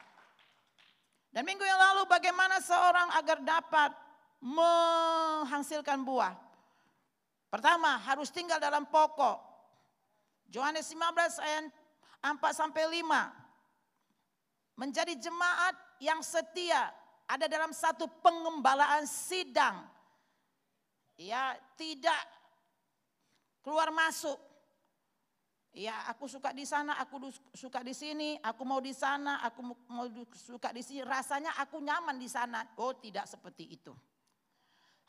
Dan minggu yang lalu bagaimana seorang agar dapat menghasilkan buah. Pertama harus tinggal dalam pokok. Yohanes 15 ayat 4 sampai 5. Menjadi jemaat yang setia ada dalam satu pengembalaan sidang. Ya, tidak keluar masuk Ya, aku suka di sana, aku suka di sini, aku mau di sana, aku mau suka di sini. Rasanya aku nyaman di sana. Oh, tidak seperti itu.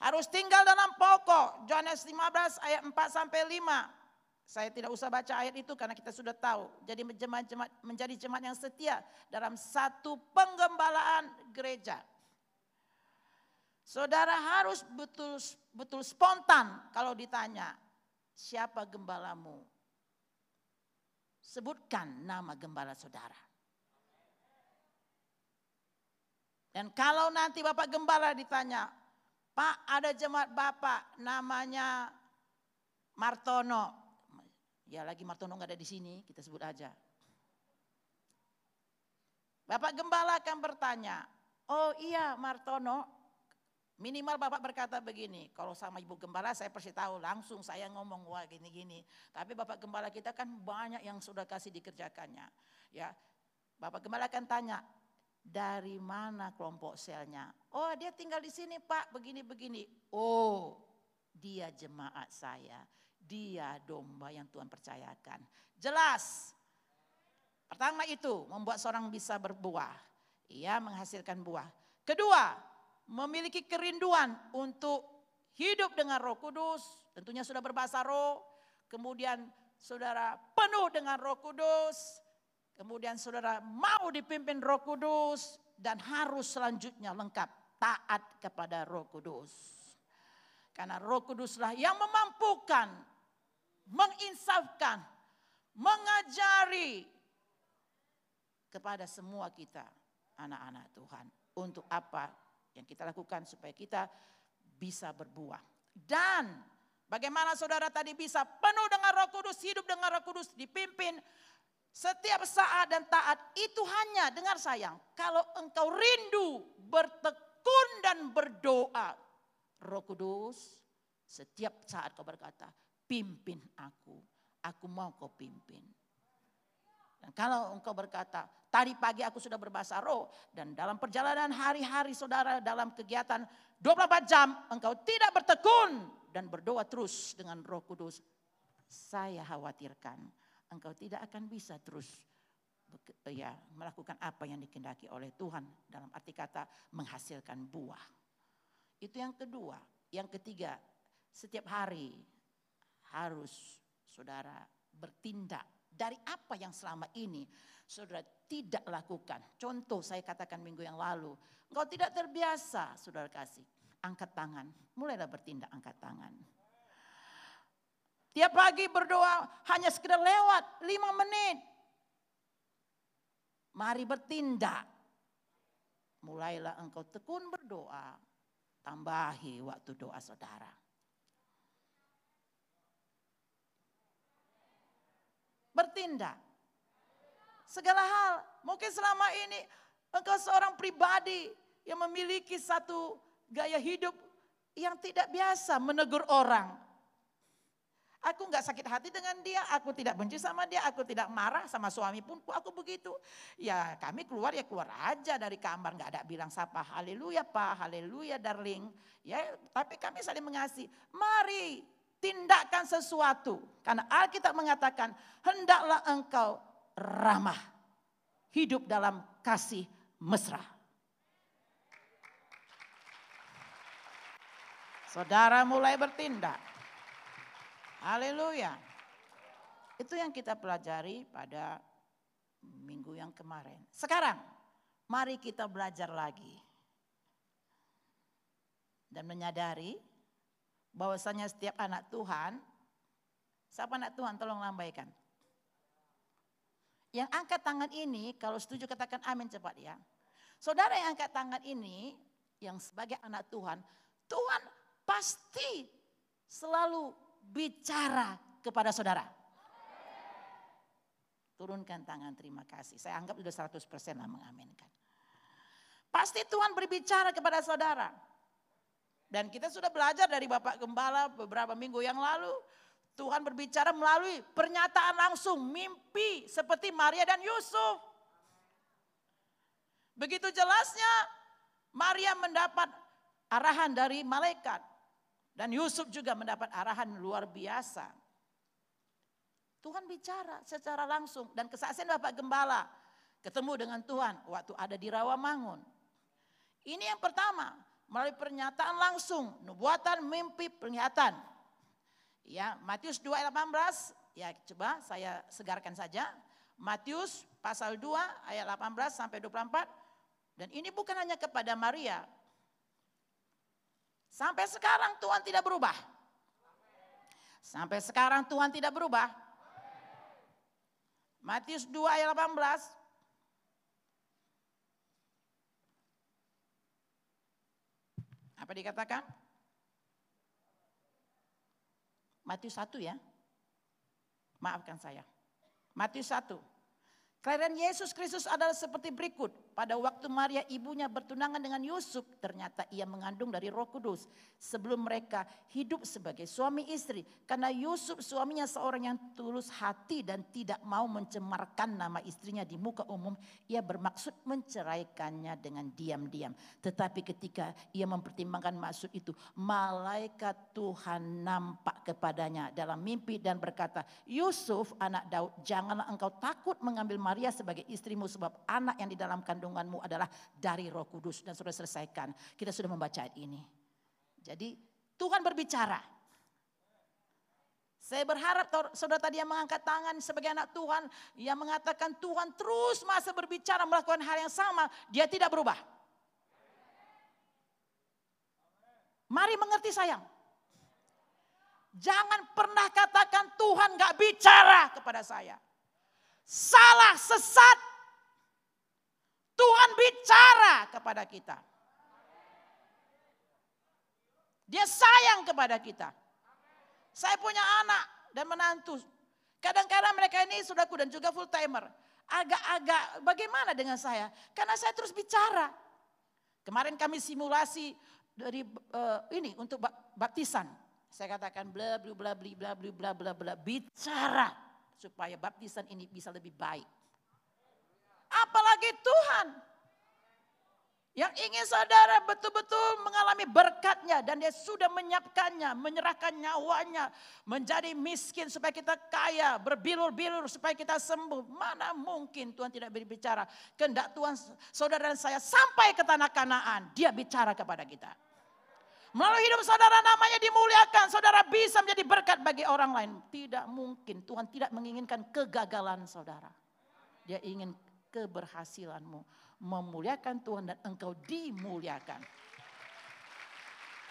Harus tinggal dalam pokok. Yohanes 15 ayat 4 sampai 5. Saya tidak usah baca ayat itu karena kita sudah tahu. Jadi jemaat, menjadi jemaat yang setia dalam satu penggembalaan gereja. Saudara harus betul betul spontan kalau ditanya siapa gembalamu sebutkan nama gembala saudara. Dan kalau nanti Bapak Gembala ditanya, Pak ada jemaat Bapak namanya Martono. Ya lagi Martono nggak ada di sini, kita sebut aja. Bapak Gembala akan bertanya, oh iya Martono, Minimal Bapak berkata begini, kalau sama Ibu Gembala saya pasti tahu langsung saya ngomong wah gini-gini. Tapi Bapak Gembala kita kan banyak yang sudah kasih dikerjakannya. Ya, Bapak Gembala akan tanya, dari mana kelompok selnya? Oh dia tinggal di sini Pak, begini-begini. Oh dia jemaat saya, dia domba yang Tuhan percayakan. Jelas. Pertama itu membuat seorang bisa berbuah. Ia menghasilkan buah. Kedua, memiliki kerinduan untuk hidup dengan roh kudus. Tentunya sudah berbahasa roh. Kemudian saudara penuh dengan roh kudus. Kemudian saudara mau dipimpin roh kudus. Dan harus selanjutnya lengkap taat kepada roh kudus. Karena roh kuduslah yang memampukan, menginsafkan, mengajari kepada semua kita anak-anak Tuhan. Untuk apa yang kita lakukan supaya kita bisa berbuah. Dan bagaimana saudara tadi bisa penuh dengan roh kudus, hidup dengan roh kudus, dipimpin setiap saat dan taat itu hanya dengar sayang. Kalau engkau rindu bertekun dan berdoa. Roh kudus setiap saat kau berkata, pimpin aku. Aku mau kau pimpin. Dan kalau engkau berkata, tadi pagi aku sudah berbahasa roh. Dan dalam perjalanan hari-hari saudara dalam kegiatan 24 jam. Engkau tidak bertekun dan berdoa terus dengan roh kudus. Saya khawatirkan engkau tidak akan bisa terus ya melakukan apa yang dikendaki oleh Tuhan dalam arti kata menghasilkan buah. Itu yang kedua. Yang ketiga, setiap hari harus saudara bertindak dari apa yang selama ini saudara tidak lakukan. Contoh saya katakan minggu yang lalu. Engkau tidak terbiasa saudara kasih. Angkat tangan. Mulailah bertindak angkat tangan. Tiap pagi berdoa hanya sekedar lewat lima menit. Mari bertindak. Mulailah engkau tekun berdoa. Tambahi waktu doa saudara. Bertindak. Segala hal, mungkin selama ini engkau seorang pribadi yang memiliki satu gaya hidup yang tidak biasa menegur orang. Aku nggak sakit hati dengan dia, aku tidak benci sama dia, aku tidak marah sama suami pun aku begitu. Ya kami keluar ya keluar aja dari kamar, nggak ada bilang sapa haleluya pak, haleluya darling. Ya tapi kami saling mengasihi. Mari Tindakan sesuatu. Karena Alkitab mengatakan, hendaklah engkau ramah. Hidup dalam kasih mesra. Saudara mulai bertindak. Haleluya. Itu yang kita pelajari pada minggu yang kemarin. Sekarang, mari kita belajar lagi. Dan menyadari bahwasanya setiap anak Tuhan, siapa anak Tuhan tolong lambaikan. Yang angkat tangan ini, kalau setuju katakan amin cepat ya. Saudara yang angkat tangan ini, yang sebagai anak Tuhan, Tuhan pasti selalu bicara kepada saudara. Turunkan tangan terima kasih. Saya anggap sudah 100% lah mengaminkan. Pasti Tuhan berbicara kepada saudara. Dan kita sudah belajar dari Bapak Gembala beberapa minggu yang lalu. Tuhan berbicara melalui pernyataan langsung, mimpi seperti Maria dan Yusuf. Begitu jelasnya Maria mendapat arahan dari malaikat. Dan Yusuf juga mendapat arahan luar biasa. Tuhan bicara secara langsung dan kesaksian Bapak Gembala ketemu dengan Tuhan waktu ada di Rawamangun. Ini yang pertama, melalui pernyataan langsung, nubuatan, mimpi, penglihatan. Ya, Matius 2 ayat 18, ya coba saya segarkan saja. Matius pasal 2 ayat 18 sampai 24. Dan ini bukan hanya kepada Maria. Sampai sekarang Tuhan tidak berubah. Sampai sekarang Tuhan tidak berubah. Matius 2 ayat 18. Apa dikatakan? Matius 1 ya. Maafkan saya. Matius 1 Kelahiran Yesus Kristus adalah seperti berikut. Pada waktu Maria ibunya bertunangan dengan Yusuf, ternyata ia mengandung dari Roh Kudus. Sebelum mereka hidup sebagai suami istri, karena Yusuf suaminya seorang yang tulus hati dan tidak mau mencemarkan nama istrinya di muka umum, ia bermaksud menceraikannya dengan diam-diam. Tetapi ketika ia mempertimbangkan maksud itu, malaikat Tuhan nampak kepadanya dalam mimpi dan berkata, Yusuf anak Daud, janganlah engkau takut mengambil Maria sebagai istrimu sebab anak yang di dalam kandunganmu adalah dari roh kudus. Dan sudah selesaikan. Kita sudah membaca ini. Jadi Tuhan berbicara. Saya berharap saudara tadi yang mengangkat tangan sebagai anak Tuhan. Yang mengatakan Tuhan terus masa berbicara melakukan hal yang sama. Dia tidak berubah. Mari mengerti sayang. Jangan pernah katakan Tuhan gak bicara kepada saya salah, sesat. Tuhan bicara kepada kita. Dia sayang kepada kita. Saya punya anak dan menantu. Kadang-kadang mereka ini sudah dan juga full timer. Agak-agak bagaimana dengan saya? Karena saya terus bicara. Kemarin kami simulasi dari uh, ini untuk baptisan. Saya katakan bla bla bla bla bla bla bla bla bicara supaya baptisan ini bisa lebih baik. Apalagi Tuhan yang ingin saudara betul-betul mengalami berkatnya dan dia sudah menyiapkannya, menyerahkan nyawanya, menjadi miskin supaya kita kaya, berbilur-bilur supaya kita sembuh. Mana mungkin Tuhan tidak berbicara. Kendak Tuhan saudara dan saya sampai ke tanah kanaan, dia bicara kepada kita. Melalui hidup saudara namanya dimuliakan. Saudara bisa menjadi berkat bagi orang lain. Tidak mungkin. Tuhan tidak menginginkan kegagalan saudara. Dia ingin keberhasilanmu. Memuliakan Tuhan dan engkau dimuliakan.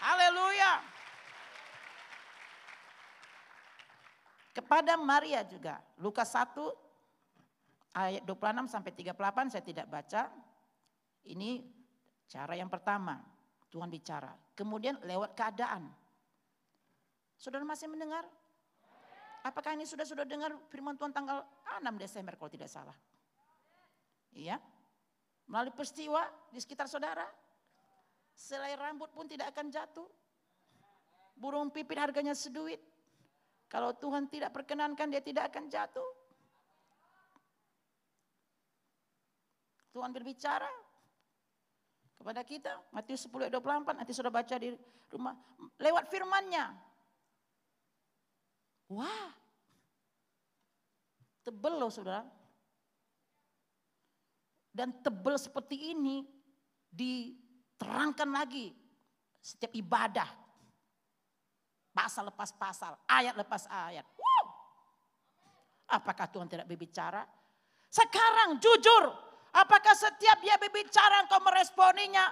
Haleluya. Kepada Maria juga. Lukas 1 ayat 26 sampai 38 saya tidak baca. Ini cara yang pertama. Tuhan bicara. Kemudian lewat keadaan. Saudara masih mendengar? Apakah ini sudah sudah dengar firman Tuhan tanggal 6 Desember kalau tidak salah? Iya. Melalui peristiwa di sekitar saudara. Selai rambut pun tidak akan jatuh. Burung pipit harganya seduit. Kalau Tuhan tidak perkenankan dia tidak akan jatuh. Tuhan berbicara, kepada kita. Matius 10 ayat 24 nanti sudah baca di rumah. Lewat firmannya. Wah. Tebel loh saudara. Dan tebel seperti ini diterangkan lagi setiap ibadah. Pasal lepas pasal, ayat lepas ayat. Wow. Apakah Tuhan tidak berbicara? Sekarang jujur, Apakah setiap dia berbicara engkau meresponinya?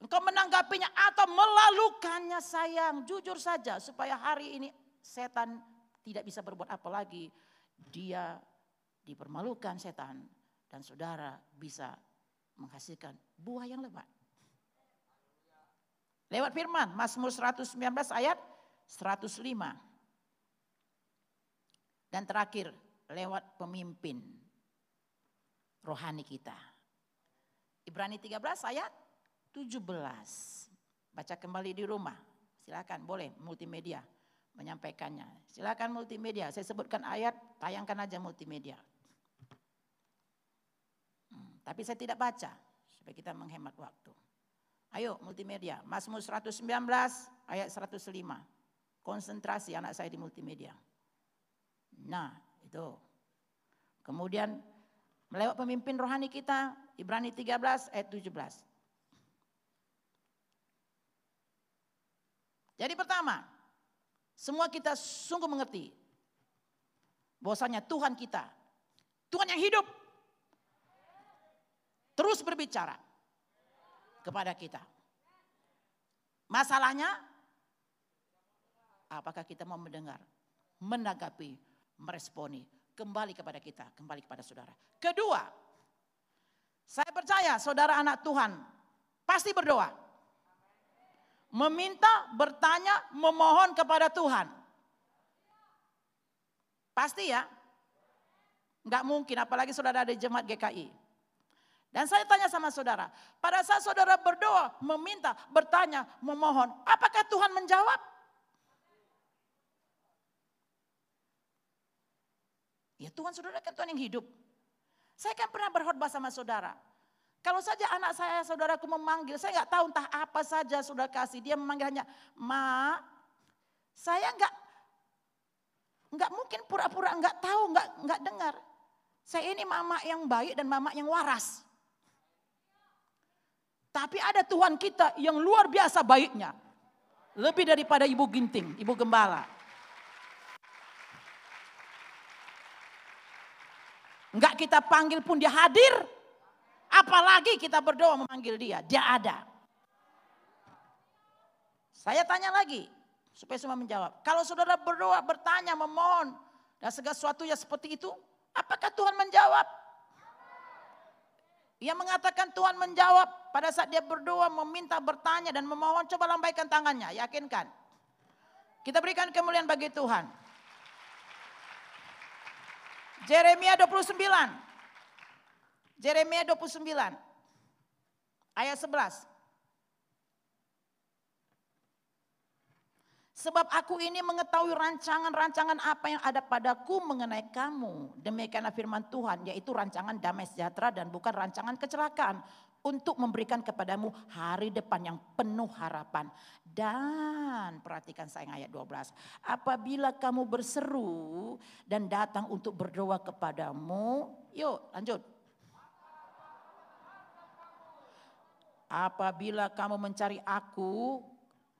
Engkau menanggapinya atau melalukannya sayang. Jujur saja supaya hari ini setan tidak bisa berbuat apa lagi. Dia dipermalukan setan. Dan saudara bisa menghasilkan buah yang lebat. Lewat firman Mazmur 119 ayat 105. Dan terakhir lewat pemimpin rohani kita. Ibrani 13 ayat 17. Baca kembali di rumah. Silakan boleh multimedia menyampaikannya. Silakan multimedia. Saya sebutkan ayat, tayangkan aja multimedia. Tapi saya tidak baca supaya kita menghemat waktu. Ayo multimedia. Mazmur 119 ayat 105. Konsentrasi anak saya di multimedia. Nah, itu. Kemudian melewat pemimpin rohani kita, Ibrani 13 ayat 17. Jadi pertama, semua kita sungguh mengerti bahwasanya Tuhan kita, Tuhan yang hidup, terus berbicara kepada kita. Masalahnya, apakah kita mau mendengar, menanggapi, meresponi, kembali kepada kita, kembali kepada saudara. Kedua, saya percaya saudara anak Tuhan pasti berdoa meminta, bertanya, memohon kepada Tuhan. Pasti ya. Enggak mungkin apalagi saudara ada jemaat GKI. Dan saya tanya sama saudara, pada saat saudara berdoa, meminta, bertanya, memohon, apakah Tuhan menjawab? Ya Tuhan saudara kan Tuhan yang hidup. Saya kan pernah berkhotbah sama saudara. Kalau saja anak saya, saudaraku memanggil, saya nggak tahu entah apa saja saudara kasih. Dia memanggil hanya, ma, saya nggak nggak mungkin pura-pura nggak tahu, nggak nggak dengar. Saya ini mama yang baik dan mama yang waras. Tapi ada Tuhan kita yang luar biasa baiknya. Lebih daripada ibu ginting, ibu gembala. Enggak kita panggil pun dia hadir. Apalagi kita berdoa memanggil dia, dia ada. Saya tanya lagi, supaya semua menjawab. Kalau saudara berdoa, bertanya, memohon, dan segala sesuatu yang seperti itu, apakah Tuhan menjawab? Ia mengatakan Tuhan menjawab pada saat dia berdoa, meminta, bertanya, dan memohon, coba lambaikan tangannya, yakinkan. Kita berikan kemuliaan bagi Tuhan. Jeremia 29. Jeremia 29 ayat 11. Sebab aku ini mengetahui rancangan-rancangan apa yang ada padaku mengenai kamu. Demikianlah firman Tuhan, yaitu rancangan damai sejahtera dan bukan rancangan kecelakaan. Untuk memberikan kepadamu hari depan yang penuh harapan. Dan perhatikan sayang ayat 12. Apabila kamu berseru dan datang untuk berdoa kepadamu. Yuk lanjut. Apabila kamu mencari aku,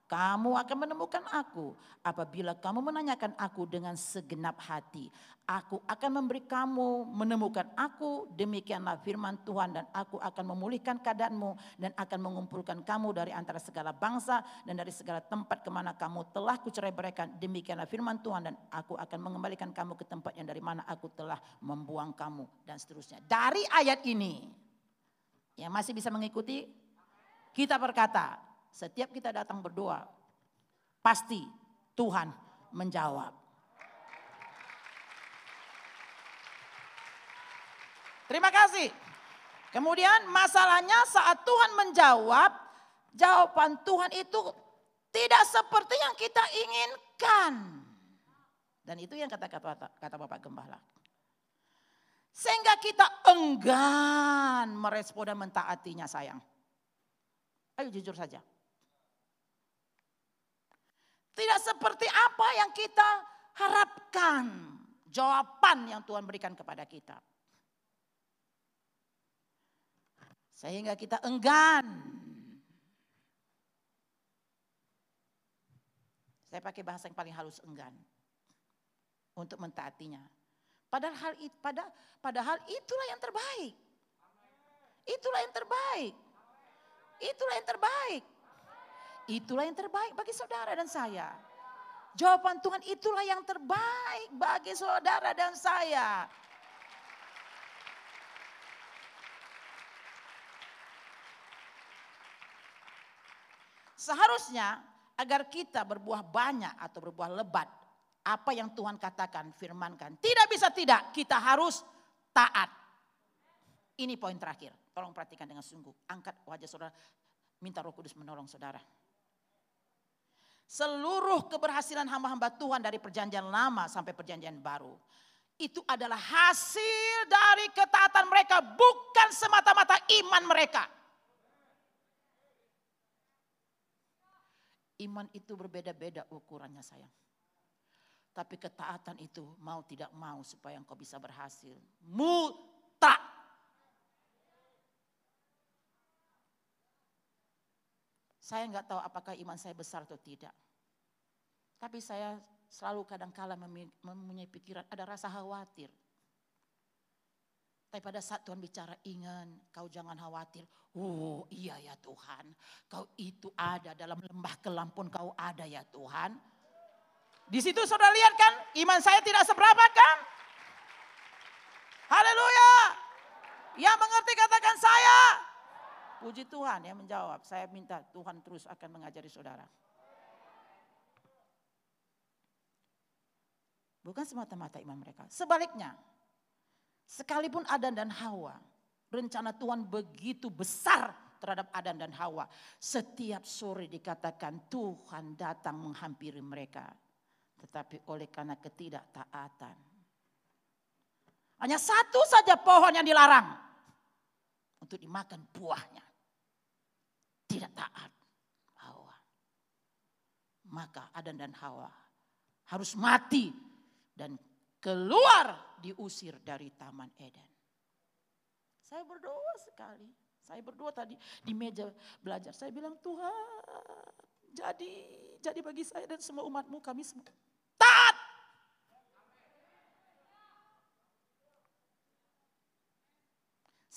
kamu akan menemukan aku. Apabila kamu menanyakan aku dengan segenap hati, aku akan memberi kamu menemukan aku. Demikianlah firman Tuhan dan aku akan memulihkan keadaanmu dan akan mengumpulkan kamu dari antara segala bangsa dan dari segala tempat ke mana kamu telah kucerai berikan. Demikianlah firman Tuhan dan aku akan mengembalikan kamu ke tempat yang dari mana aku telah membuang kamu dan seterusnya. Dari ayat ini, yang masih bisa mengikuti kita berkata, setiap kita datang berdoa, pasti Tuhan menjawab. Terima kasih. Kemudian masalahnya saat Tuhan menjawab, jawaban Tuhan itu tidak seperti yang kita inginkan. Dan itu yang kata kata, kata Bapak Gembala. Sehingga kita enggan merespon dan mentaatinya sayang. Ayo jujur saja. Tidak seperti apa yang kita harapkan. Jawaban yang Tuhan berikan kepada kita. Sehingga kita enggan. Saya pakai bahasa yang paling halus enggan. Untuk mentaatinya. Padahal, pada, padahal itulah yang terbaik. Itulah yang terbaik. Itulah yang terbaik. Itulah yang terbaik bagi saudara dan saya. Jawaban Tuhan itulah yang terbaik bagi saudara dan saya. Seharusnya agar kita berbuah banyak atau berbuah lebat apa yang Tuhan katakan, firmankan. Tidak bisa tidak, kita harus taat. Ini poin terakhir. Tolong perhatikan dengan sungguh. Angkat wajah saudara, minta roh kudus menolong saudara. Seluruh keberhasilan hamba-hamba Tuhan dari perjanjian lama sampai perjanjian baru. Itu adalah hasil dari ketaatan mereka, bukan semata-mata iman mereka. Iman itu berbeda-beda ukurannya sayang. Tapi ketaatan itu mau tidak mau supaya engkau bisa berhasil. Muta. Saya nggak tahu apakah iman saya besar atau tidak. Tapi saya selalu kadang-kala mempunyai pikiran ada rasa khawatir. Tapi pada saat Tuhan bicara ingat kau jangan khawatir. Oh iya ya Tuhan. Kau itu ada dalam lembah kelam pun kau ada ya Tuhan. Di situ saudara lihat kan iman saya tidak seberapa kan. Haleluya. Yang mengerti katakan saya. Puji Tuhan yang menjawab. Saya minta Tuhan terus akan mengajari saudara. Bukan semata-mata iman mereka. Sebaliknya, Sekalipun Adan dan Hawa, rencana Tuhan begitu besar terhadap Adan dan Hawa. Setiap sore dikatakan Tuhan datang menghampiri mereka. Tetapi oleh karena ketidaktaatan. Hanya satu saja pohon yang dilarang. Untuk dimakan buahnya. Tidak taat. Hawa. Maka Adan dan Hawa harus mati. Dan keluar diusir dari Taman Eden. Saya berdoa sekali. Saya berdoa tadi di meja belajar. Saya bilang Tuhan jadi jadi bagi saya dan semua umatmu kami semua taat.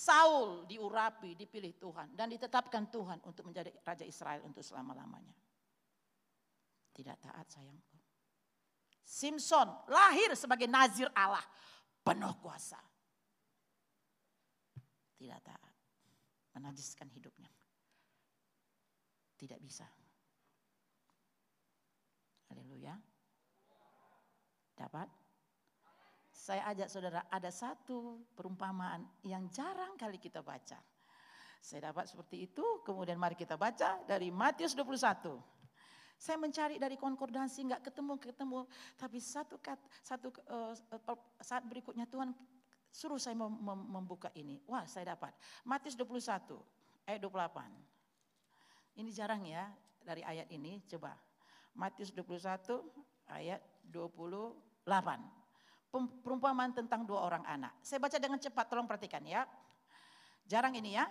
Saul diurapi, dipilih Tuhan dan ditetapkan Tuhan untuk menjadi raja Israel untuk selama-lamanya. Tidak taat sayangku. Simpson lahir sebagai nazir Allah, penuh kuasa. Tidak taat, menajiskan hidupnya. Tidak bisa. Haleluya. Dapat? Saya ajak saudara, ada satu perumpamaan yang jarang kali kita baca. Saya dapat seperti itu, kemudian mari kita baca dari Matius 21. Saya mencari dari konkordansi nggak ketemu ketemu, tapi satu kat, satu uh, saat berikutnya Tuhan suruh saya mem mem membuka ini. Wah, saya dapat. Matius 21 ayat 28. Ini jarang ya dari ayat ini, coba. Matius 21 ayat 28. Perumpamaan tentang dua orang anak. Saya baca dengan cepat, tolong perhatikan ya. Jarang ini ya.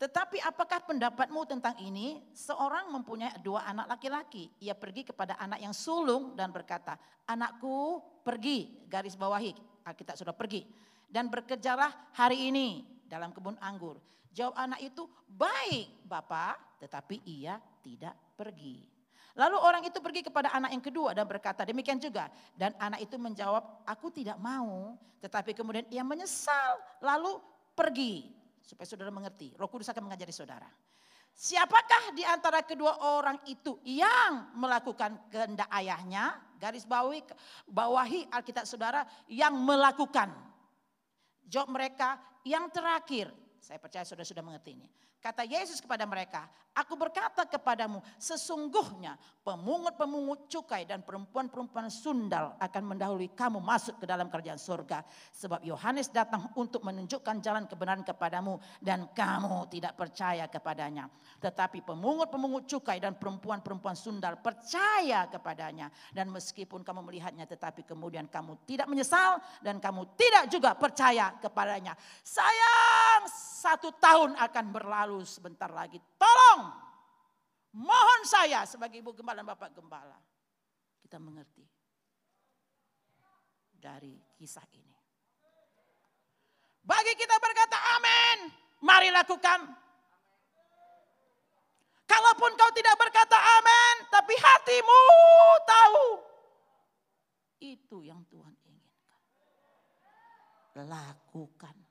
Tetapi apakah pendapatmu tentang ini? Seorang mempunyai dua anak laki-laki. Ia pergi kepada anak yang sulung dan berkata, anakku pergi, garis bawahi, kita sudah pergi. Dan bekerjalah hari ini dalam kebun anggur. Jawab anak itu, baik bapak, tetapi ia tidak pergi. Lalu orang itu pergi kepada anak yang kedua dan berkata demikian juga. Dan anak itu menjawab, aku tidak mau. Tetapi kemudian ia menyesal lalu pergi. Supaya saudara mengerti, roh kudus akan mengajari saudara. Siapakah di antara kedua orang itu yang melakukan kehendak ayahnya? Garis bawahi, bawahi Alkitab saudara yang melakukan. Jawab mereka yang terakhir. Saya percaya saudara sudah mengerti ini. Kata Yesus kepada mereka, aku berkata kepadamu, sesungguhnya pemungut-pemungut cukai dan perempuan-perempuan sundal akan mendahului kamu masuk ke dalam kerajaan surga. Sebab Yohanes datang untuk menunjukkan jalan kebenaran kepadamu dan kamu tidak percaya kepadanya. Tetapi pemungut-pemungut cukai dan perempuan-perempuan sundal percaya kepadanya. Dan meskipun kamu melihatnya tetapi kemudian kamu tidak menyesal dan kamu tidak juga percaya kepadanya. Sayang satu tahun akan berlalu baru sebentar lagi. Tolong, mohon saya sebagai ibu gembala dan bapak gembala. Kita mengerti dari kisah ini. Bagi kita berkata amin, mari lakukan. Kalaupun kau tidak berkata amin, tapi hatimu tahu. Itu yang Tuhan inginkan. Lakukan.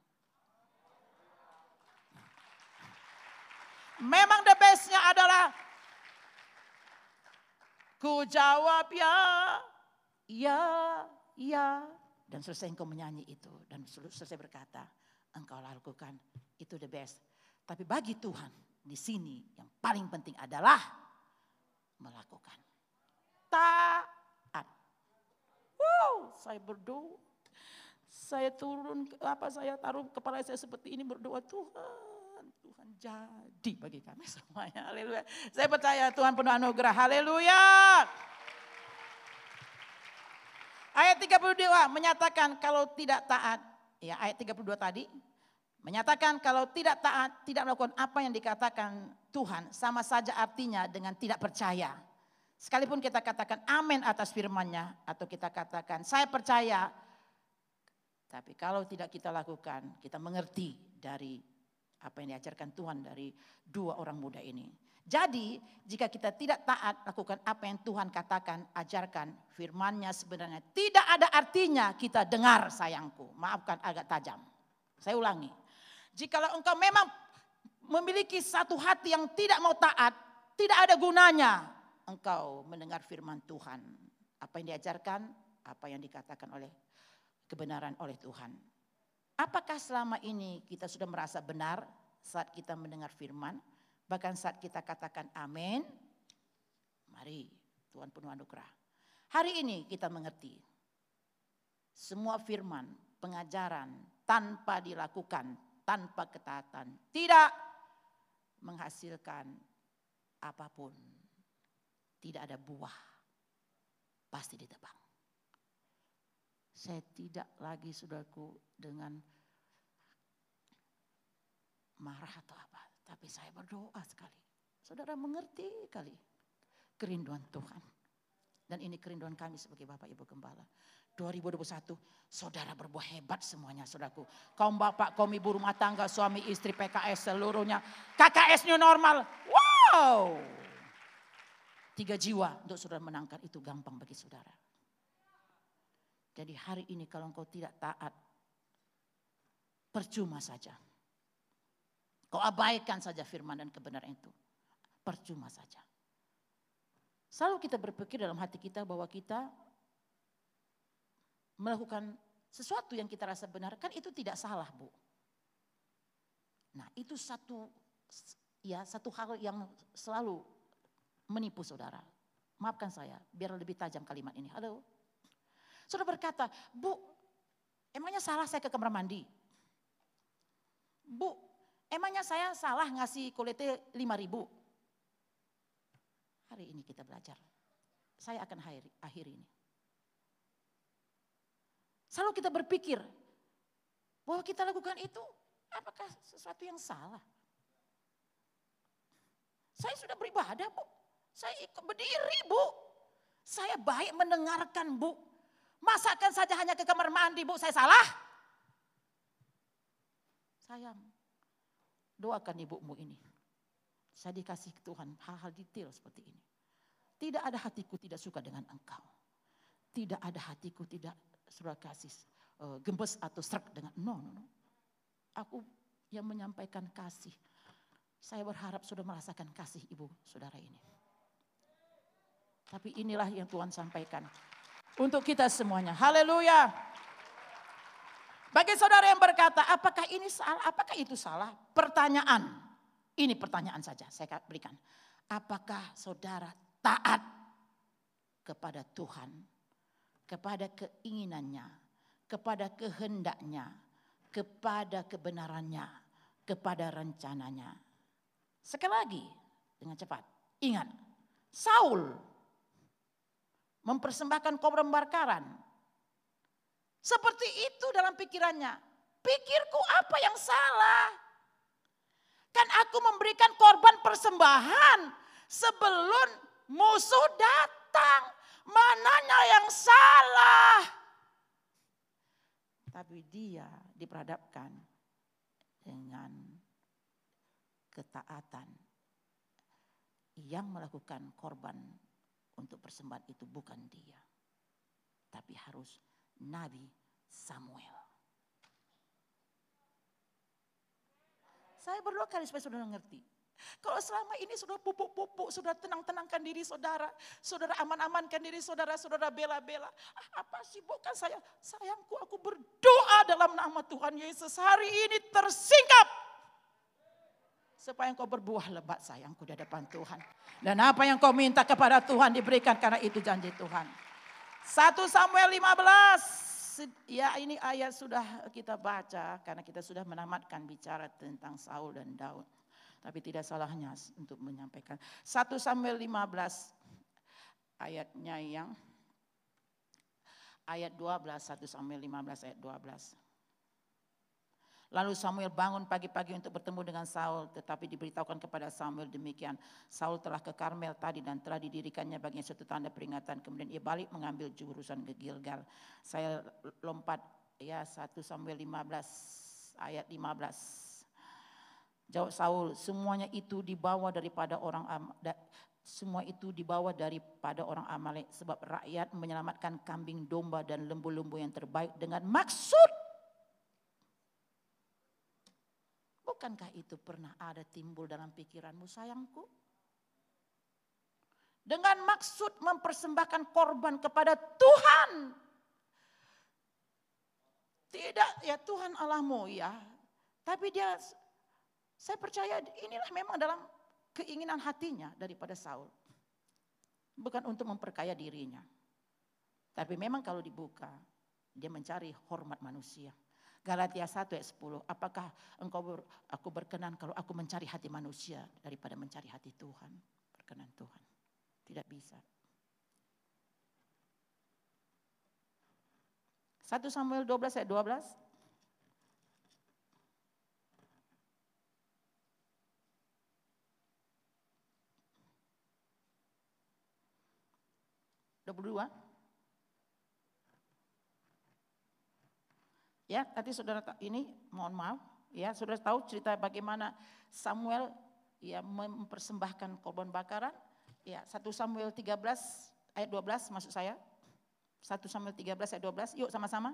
Memang the bestnya adalah ku jawab ya. ya, ya. Dan selesai engkau menyanyi itu. Dan selesai berkata, engkau lakukan itu the best. Tapi bagi Tuhan di sini yang paling penting adalah melakukan. Taat. Wow, saya berdoa. Saya turun, apa saya taruh kepala saya seperti ini berdoa Tuhan. Tuhan jadi bagi kami semuanya. Haleluya. Saya percaya Tuhan penuh anugerah. Haleluya. Ayat 32 menyatakan kalau tidak taat, ya ayat 32 tadi, menyatakan kalau tidak taat, tidak melakukan apa yang dikatakan Tuhan, sama saja artinya dengan tidak percaya. Sekalipun kita katakan amin atas firman-Nya atau kita katakan saya percaya, tapi kalau tidak kita lakukan, kita mengerti dari apa yang diajarkan Tuhan dari dua orang muda ini. Jadi jika kita tidak taat lakukan apa yang Tuhan katakan, ajarkan firmannya sebenarnya tidak ada artinya kita dengar sayangku. Maafkan agak tajam. Saya ulangi. Jikalau engkau memang memiliki satu hati yang tidak mau taat, tidak ada gunanya engkau mendengar firman Tuhan. Apa yang diajarkan, apa yang dikatakan oleh kebenaran oleh Tuhan. Apakah selama ini kita sudah merasa benar saat kita mendengar firman? Bahkan saat kita katakan amin, mari Tuhan penuh anugerah. Hari ini kita mengerti semua firman, pengajaran tanpa dilakukan, tanpa ketaatan, tidak menghasilkan apa pun. Tidak ada buah, pasti ditebang. Saya tidak lagi saudaraku dengan marah atau apa. Tapi saya berdoa sekali. Saudara mengerti kali kerinduan Tuhan. Dan ini kerinduan kami sebagai Bapak Ibu Gembala. 2021 saudara berbuah hebat semuanya saudaraku. Kaum bapak, kaum ibu rumah tangga, suami istri PKS seluruhnya. KKS new normal. Wow. Tiga jiwa untuk saudara menangkan itu gampang bagi saudara. Jadi hari ini kalau engkau tidak taat, percuma saja. Kau abaikan saja firman dan kebenaran itu. Percuma saja. Selalu kita berpikir dalam hati kita bahwa kita melakukan sesuatu yang kita rasa benar, kan itu tidak salah, Bu. Nah, itu satu ya satu hal yang selalu menipu saudara. Maafkan saya, biar lebih tajam kalimat ini. Halo. Saudara berkata, Bu, emangnya salah saya ke kamar mandi? Bu, Emangnya saya salah ngasih kulitnya 5 ribu? Hari ini kita belajar. Saya akan akhiri ini. Selalu kita berpikir bahwa kita lakukan itu apakah sesuatu yang salah? Saya sudah beribadah bu. Saya ikut berdiri bu. Saya baik mendengarkan bu. Masakan saja hanya ke kamar mandi bu, saya salah? Sayang, Doakan ibumu ini. Saya dikasih Tuhan hal-hal detail seperti ini. Tidak ada hatiku tidak suka dengan engkau. Tidak ada hatiku tidak sudah kasih uh, gembes atau serak dengan no, no, no. Aku yang menyampaikan kasih. Saya berharap sudah merasakan kasih ibu saudara ini. Tapi inilah yang Tuhan sampaikan untuk kita semuanya. Haleluya. Bagi saudara yang berkata, apakah ini salah? Apakah itu salah? Pertanyaan. Ini pertanyaan saja saya berikan. Apakah saudara taat kepada Tuhan, kepada keinginannya, kepada kehendaknya, kepada kebenarannya, kepada rencananya. Sekali lagi dengan cepat. Ingat, Saul mempersembahkan korban bakaran seperti itu dalam pikirannya. Pikirku apa yang salah? Kan aku memberikan korban persembahan sebelum musuh datang. Mananya yang salah? Tapi dia diperhadapkan dengan ketaatan. Yang melakukan korban persembahan itu bukan dia. Tapi harus Nabi Samuel. Saya berdoa kali supaya saudara ngerti. Kalau selama ini sudah pupuk-pupuk, sudah tenang-tenangkan diri saudara, saudara aman-amankan diri saudara, saudara bela-bela. Ah, apa sibukkan saya? Sayangku aku berdoa dalam nama Tuhan Yesus. Hari ini tersingkap. Supaya engkau berbuah lebat sayangku di hadapan Tuhan. Dan apa yang kau minta kepada Tuhan diberikan karena itu janji Tuhan. 1 Samuel 15. Ya ini ayat sudah kita baca karena kita sudah menamatkan bicara tentang Saul dan Daud. Tapi tidak salahnya untuk menyampaikan. 1 Samuel 15 ayatnya yang ayat 12, 1 Samuel 15 ayat 12. Lalu Samuel bangun pagi-pagi untuk bertemu dengan Saul, tetapi diberitahukan kepada Samuel demikian. Saul telah ke Karmel tadi dan telah didirikannya bagian suatu tanda peringatan. Kemudian ia balik mengambil jurusan ke Gilgal. Saya lompat ya 1 Samuel 15 ayat 15. Jawab Saul, semuanya itu dibawa daripada orang semua itu dibawa daripada orang Amalek sebab rakyat menyelamatkan kambing domba dan lembu-lembu yang terbaik dengan maksud Bukankah itu pernah ada timbul dalam pikiranmu sayangku? Dengan maksud mempersembahkan korban kepada Tuhan. Tidak ya Tuhan Allahmu ya. Tapi dia saya percaya inilah memang dalam keinginan hatinya daripada Saul. Bukan untuk memperkaya dirinya. Tapi memang kalau dibuka, dia mencari hormat manusia. Galatia 1 ayat 10, apakah engkau ber, aku berkenan kalau aku mencari hati manusia daripada mencari hati Tuhan? Berkenan Tuhan. Tidak bisa. 1 Samuel 12 ayat 12. 22. Ya, tadi saudara ini mohon maaf, ya saudara tahu cerita bagaimana Samuel ya mempersembahkan korban bakaran. Ya, 1 Samuel 13 ayat 12 maksud saya. 1 Samuel 13 ayat 12. Yuk sama-sama.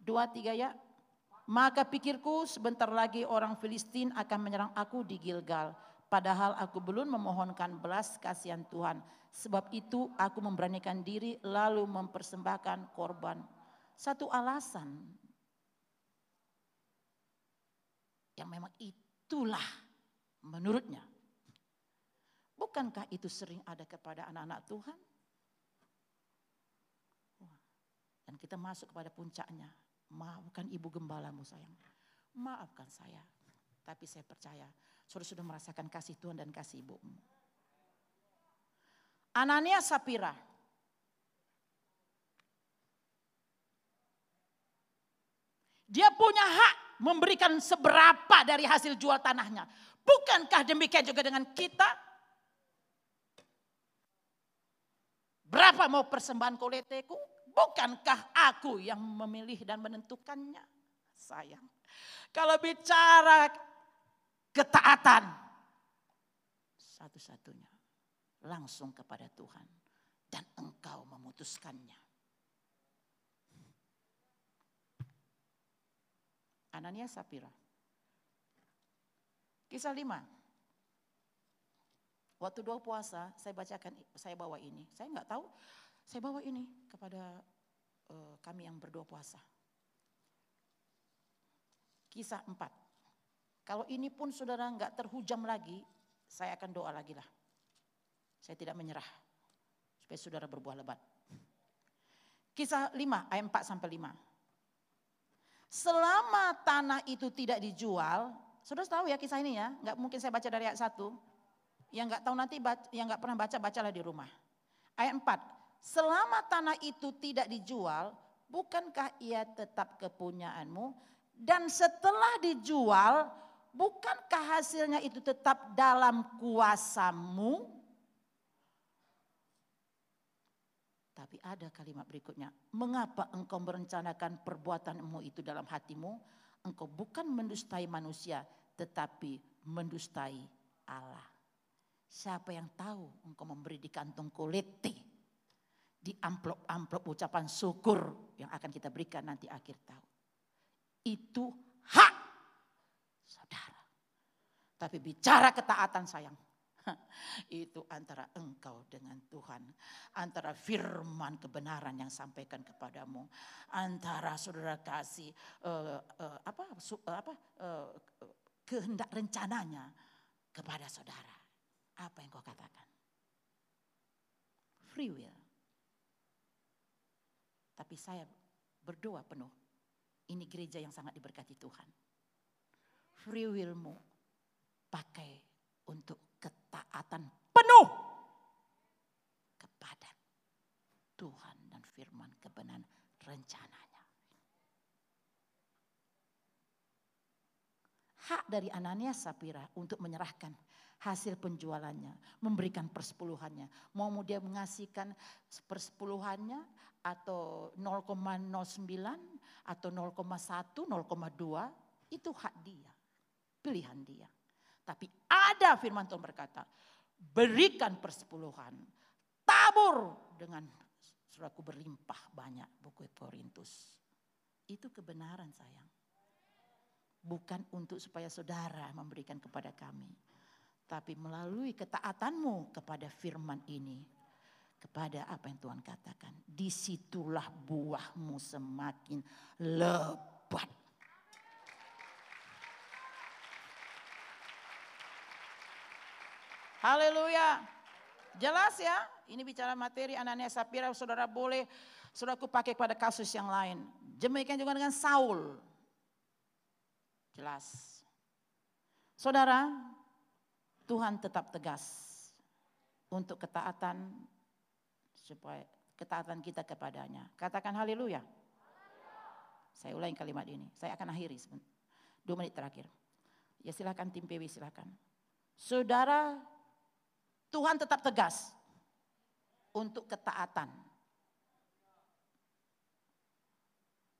Dua, tiga ya. Maka pikirku sebentar lagi orang Filistin akan menyerang aku di Gilgal Padahal aku belum memohonkan belas kasihan Tuhan. Sebab itu aku memberanikan diri lalu mempersembahkan korban. Satu alasan yang memang itulah menurutnya. Bukankah itu sering ada kepada anak-anak Tuhan? Dan kita masuk kepada puncaknya. Maafkan ibu gembalamu sayang. Maafkan saya. Tapi saya percaya Saudara sudah merasakan kasih Tuhan dan kasih ibumu. Anania Sapira. Dia punya hak memberikan seberapa dari hasil jual tanahnya. Bukankah demikian juga dengan kita? Berapa mau persembahan koleteku? Bukankah aku yang memilih dan menentukannya? Sayang. Kalau bicara ketaatan. Satu-satunya langsung kepada Tuhan dan engkau memutuskannya. Anania Sapira. Kisah lima. Waktu dua puasa saya bacakan, saya bawa ini. Saya nggak tahu, saya bawa ini kepada uh, kami yang berdoa puasa. Kisah empat. Kalau ini pun saudara nggak terhujam lagi, saya akan doa lagi lah. Saya tidak menyerah. Supaya saudara berbuah lebat. Kisah 5 ayat 4 sampai 5. Selama tanah itu tidak dijual, saudara tahu ya kisah ini ya, nggak mungkin saya baca dari ayat 1. Yang nggak tahu nanti, yang nggak pernah baca, bacalah di rumah. Ayat 4, selama tanah itu tidak dijual, bukankah ia tetap kepunyaanmu? Dan setelah dijual, bukankah hasilnya itu tetap dalam kuasamu? Tapi ada kalimat berikutnya, mengapa engkau merencanakan perbuatanmu itu dalam hatimu? Engkau bukan mendustai manusia, tetapi mendustai Allah. Siapa yang tahu engkau memberi di kantong kuliti, di amplop-amplop ucapan syukur yang akan kita berikan nanti akhir tahun. Itu hak saudara. Tapi bicara ketaatan sayang. Itu antara engkau dengan Tuhan. Antara firman kebenaran yang sampaikan kepadamu. Antara saudara kasih uh, uh, apa, uh, apa uh, kehendak rencananya kepada saudara. Apa yang kau katakan? Free will. Tapi saya berdoa penuh. Ini gereja yang sangat diberkati Tuhan. Free willmu pakai untuk ketaatan penuh kepada Tuhan dan firman kebenaran rencananya. Hak dari Ananias Sapira untuk menyerahkan hasil penjualannya, memberikan persepuluhannya. Mau dia mengasihkan persepuluhannya atau 0,09 atau 0,1, 0,2 itu hak dia, pilihan dia. Tapi ada firman Tuhan berkata, berikan persepuluhan, tabur dengan suraku berlimpah banyak buku Korintus. Itu kebenaran sayang. Bukan untuk supaya saudara memberikan kepada kami. Tapi melalui ketaatanmu kepada firman ini. Kepada apa yang Tuhan katakan. Di situlah buahmu semakin lebat. Haleluya. Jelas ya, ini bicara materi Ananias Sapira, saudara boleh, saudaraku pakai pada kasus yang lain. Demikian juga dengan Saul. Jelas. Saudara, Tuhan tetap tegas untuk ketaatan supaya ketaatan kita kepadanya. Katakan haleluya. Saya ulangi kalimat ini. Saya akan akhiri sebentar. Dua menit terakhir. Ya silakan tim PW silakan. Saudara Tuhan tetap tegas untuk ketaatan.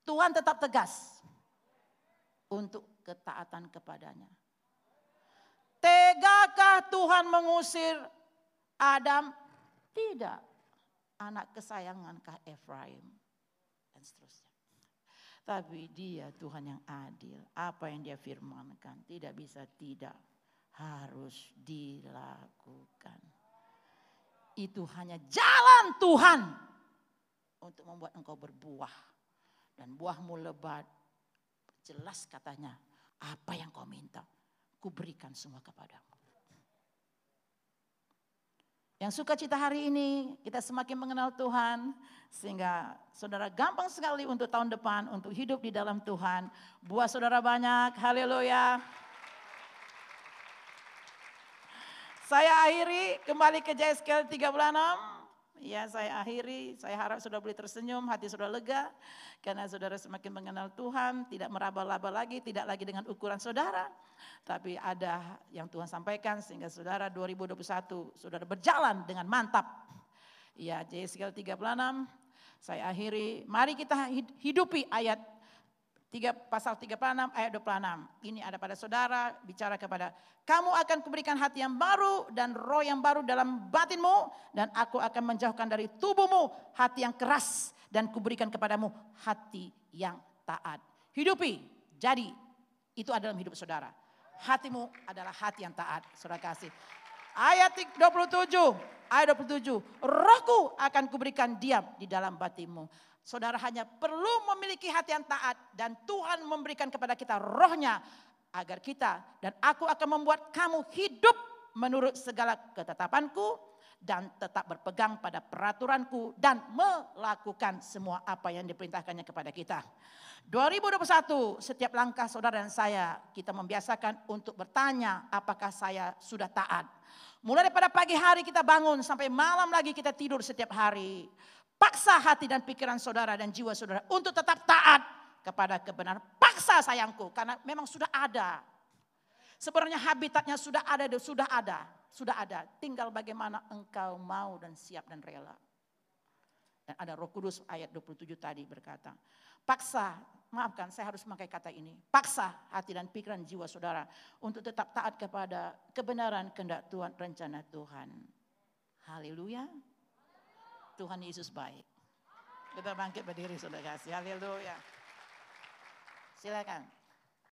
Tuhan tetap tegas untuk ketaatan kepadanya. Tegakah Tuhan mengusir Adam? Tidak. Anak kesayangankah Efraim? Dan seterusnya. Tapi dia Tuhan yang adil. Apa yang dia firmankan tidak bisa tidak harus dilakukan. Itu hanya jalan Tuhan untuk membuat engkau berbuah. Dan buahmu lebat. Jelas katanya, apa yang kau minta, kuberikan semua kepadamu. Yang suka cita hari ini, kita semakin mengenal Tuhan. Sehingga saudara gampang sekali untuk tahun depan, untuk hidup di dalam Tuhan. Buah saudara banyak, haleluya. Saya akhiri kembali ke JSKL 36. Ya saya akhiri, saya harap sudah boleh tersenyum, hati sudah lega. Karena saudara semakin mengenal Tuhan, tidak meraba-laba lagi, tidak lagi dengan ukuran saudara. Tapi ada yang Tuhan sampaikan sehingga saudara 2021 saudara berjalan dengan mantap. Ya JSKL 36, saya akhiri, mari kita hidupi ayat 3, pasal 36 ayat 26. Ini ada pada saudara bicara kepada kamu akan kuberikan hati yang baru dan roh yang baru dalam batinmu dan aku akan menjauhkan dari tubuhmu hati yang keras dan kuberikan kepadamu hati yang taat. Hidupi. Jadi itu adalah hidup saudara. Hatimu adalah hati yang taat. Saudara kasih. Ayat 27, ayat 27. Rohku akan kuberikan diam di dalam batinmu Saudara hanya perlu memiliki hati yang taat dan Tuhan memberikan kepada kita rohnya agar kita dan aku akan membuat kamu hidup menurut segala ketetapanku dan tetap berpegang pada peraturanku dan melakukan semua apa yang diperintahkannya kepada kita. 2021 setiap langkah saudara dan saya kita membiasakan untuk bertanya apakah saya sudah taat. Mulai daripada pagi hari kita bangun sampai malam lagi kita tidur setiap hari. Paksa hati dan pikiran saudara dan jiwa saudara untuk tetap taat kepada kebenaran. Paksa sayangku karena memang sudah ada. Sebenarnya habitatnya sudah ada, sudah ada, sudah ada. Tinggal bagaimana engkau mau dan siap dan rela. Dan ada roh kudus ayat 27 tadi berkata. Paksa, maafkan saya harus memakai kata ini. Paksa hati dan pikiran jiwa saudara untuk tetap taat kepada kebenaran kehendak Tuhan, rencana Tuhan. Haleluya. Tuhan Yesus baik. Kita bangkit berdiri saudara kasih. Haleluya. Silakan.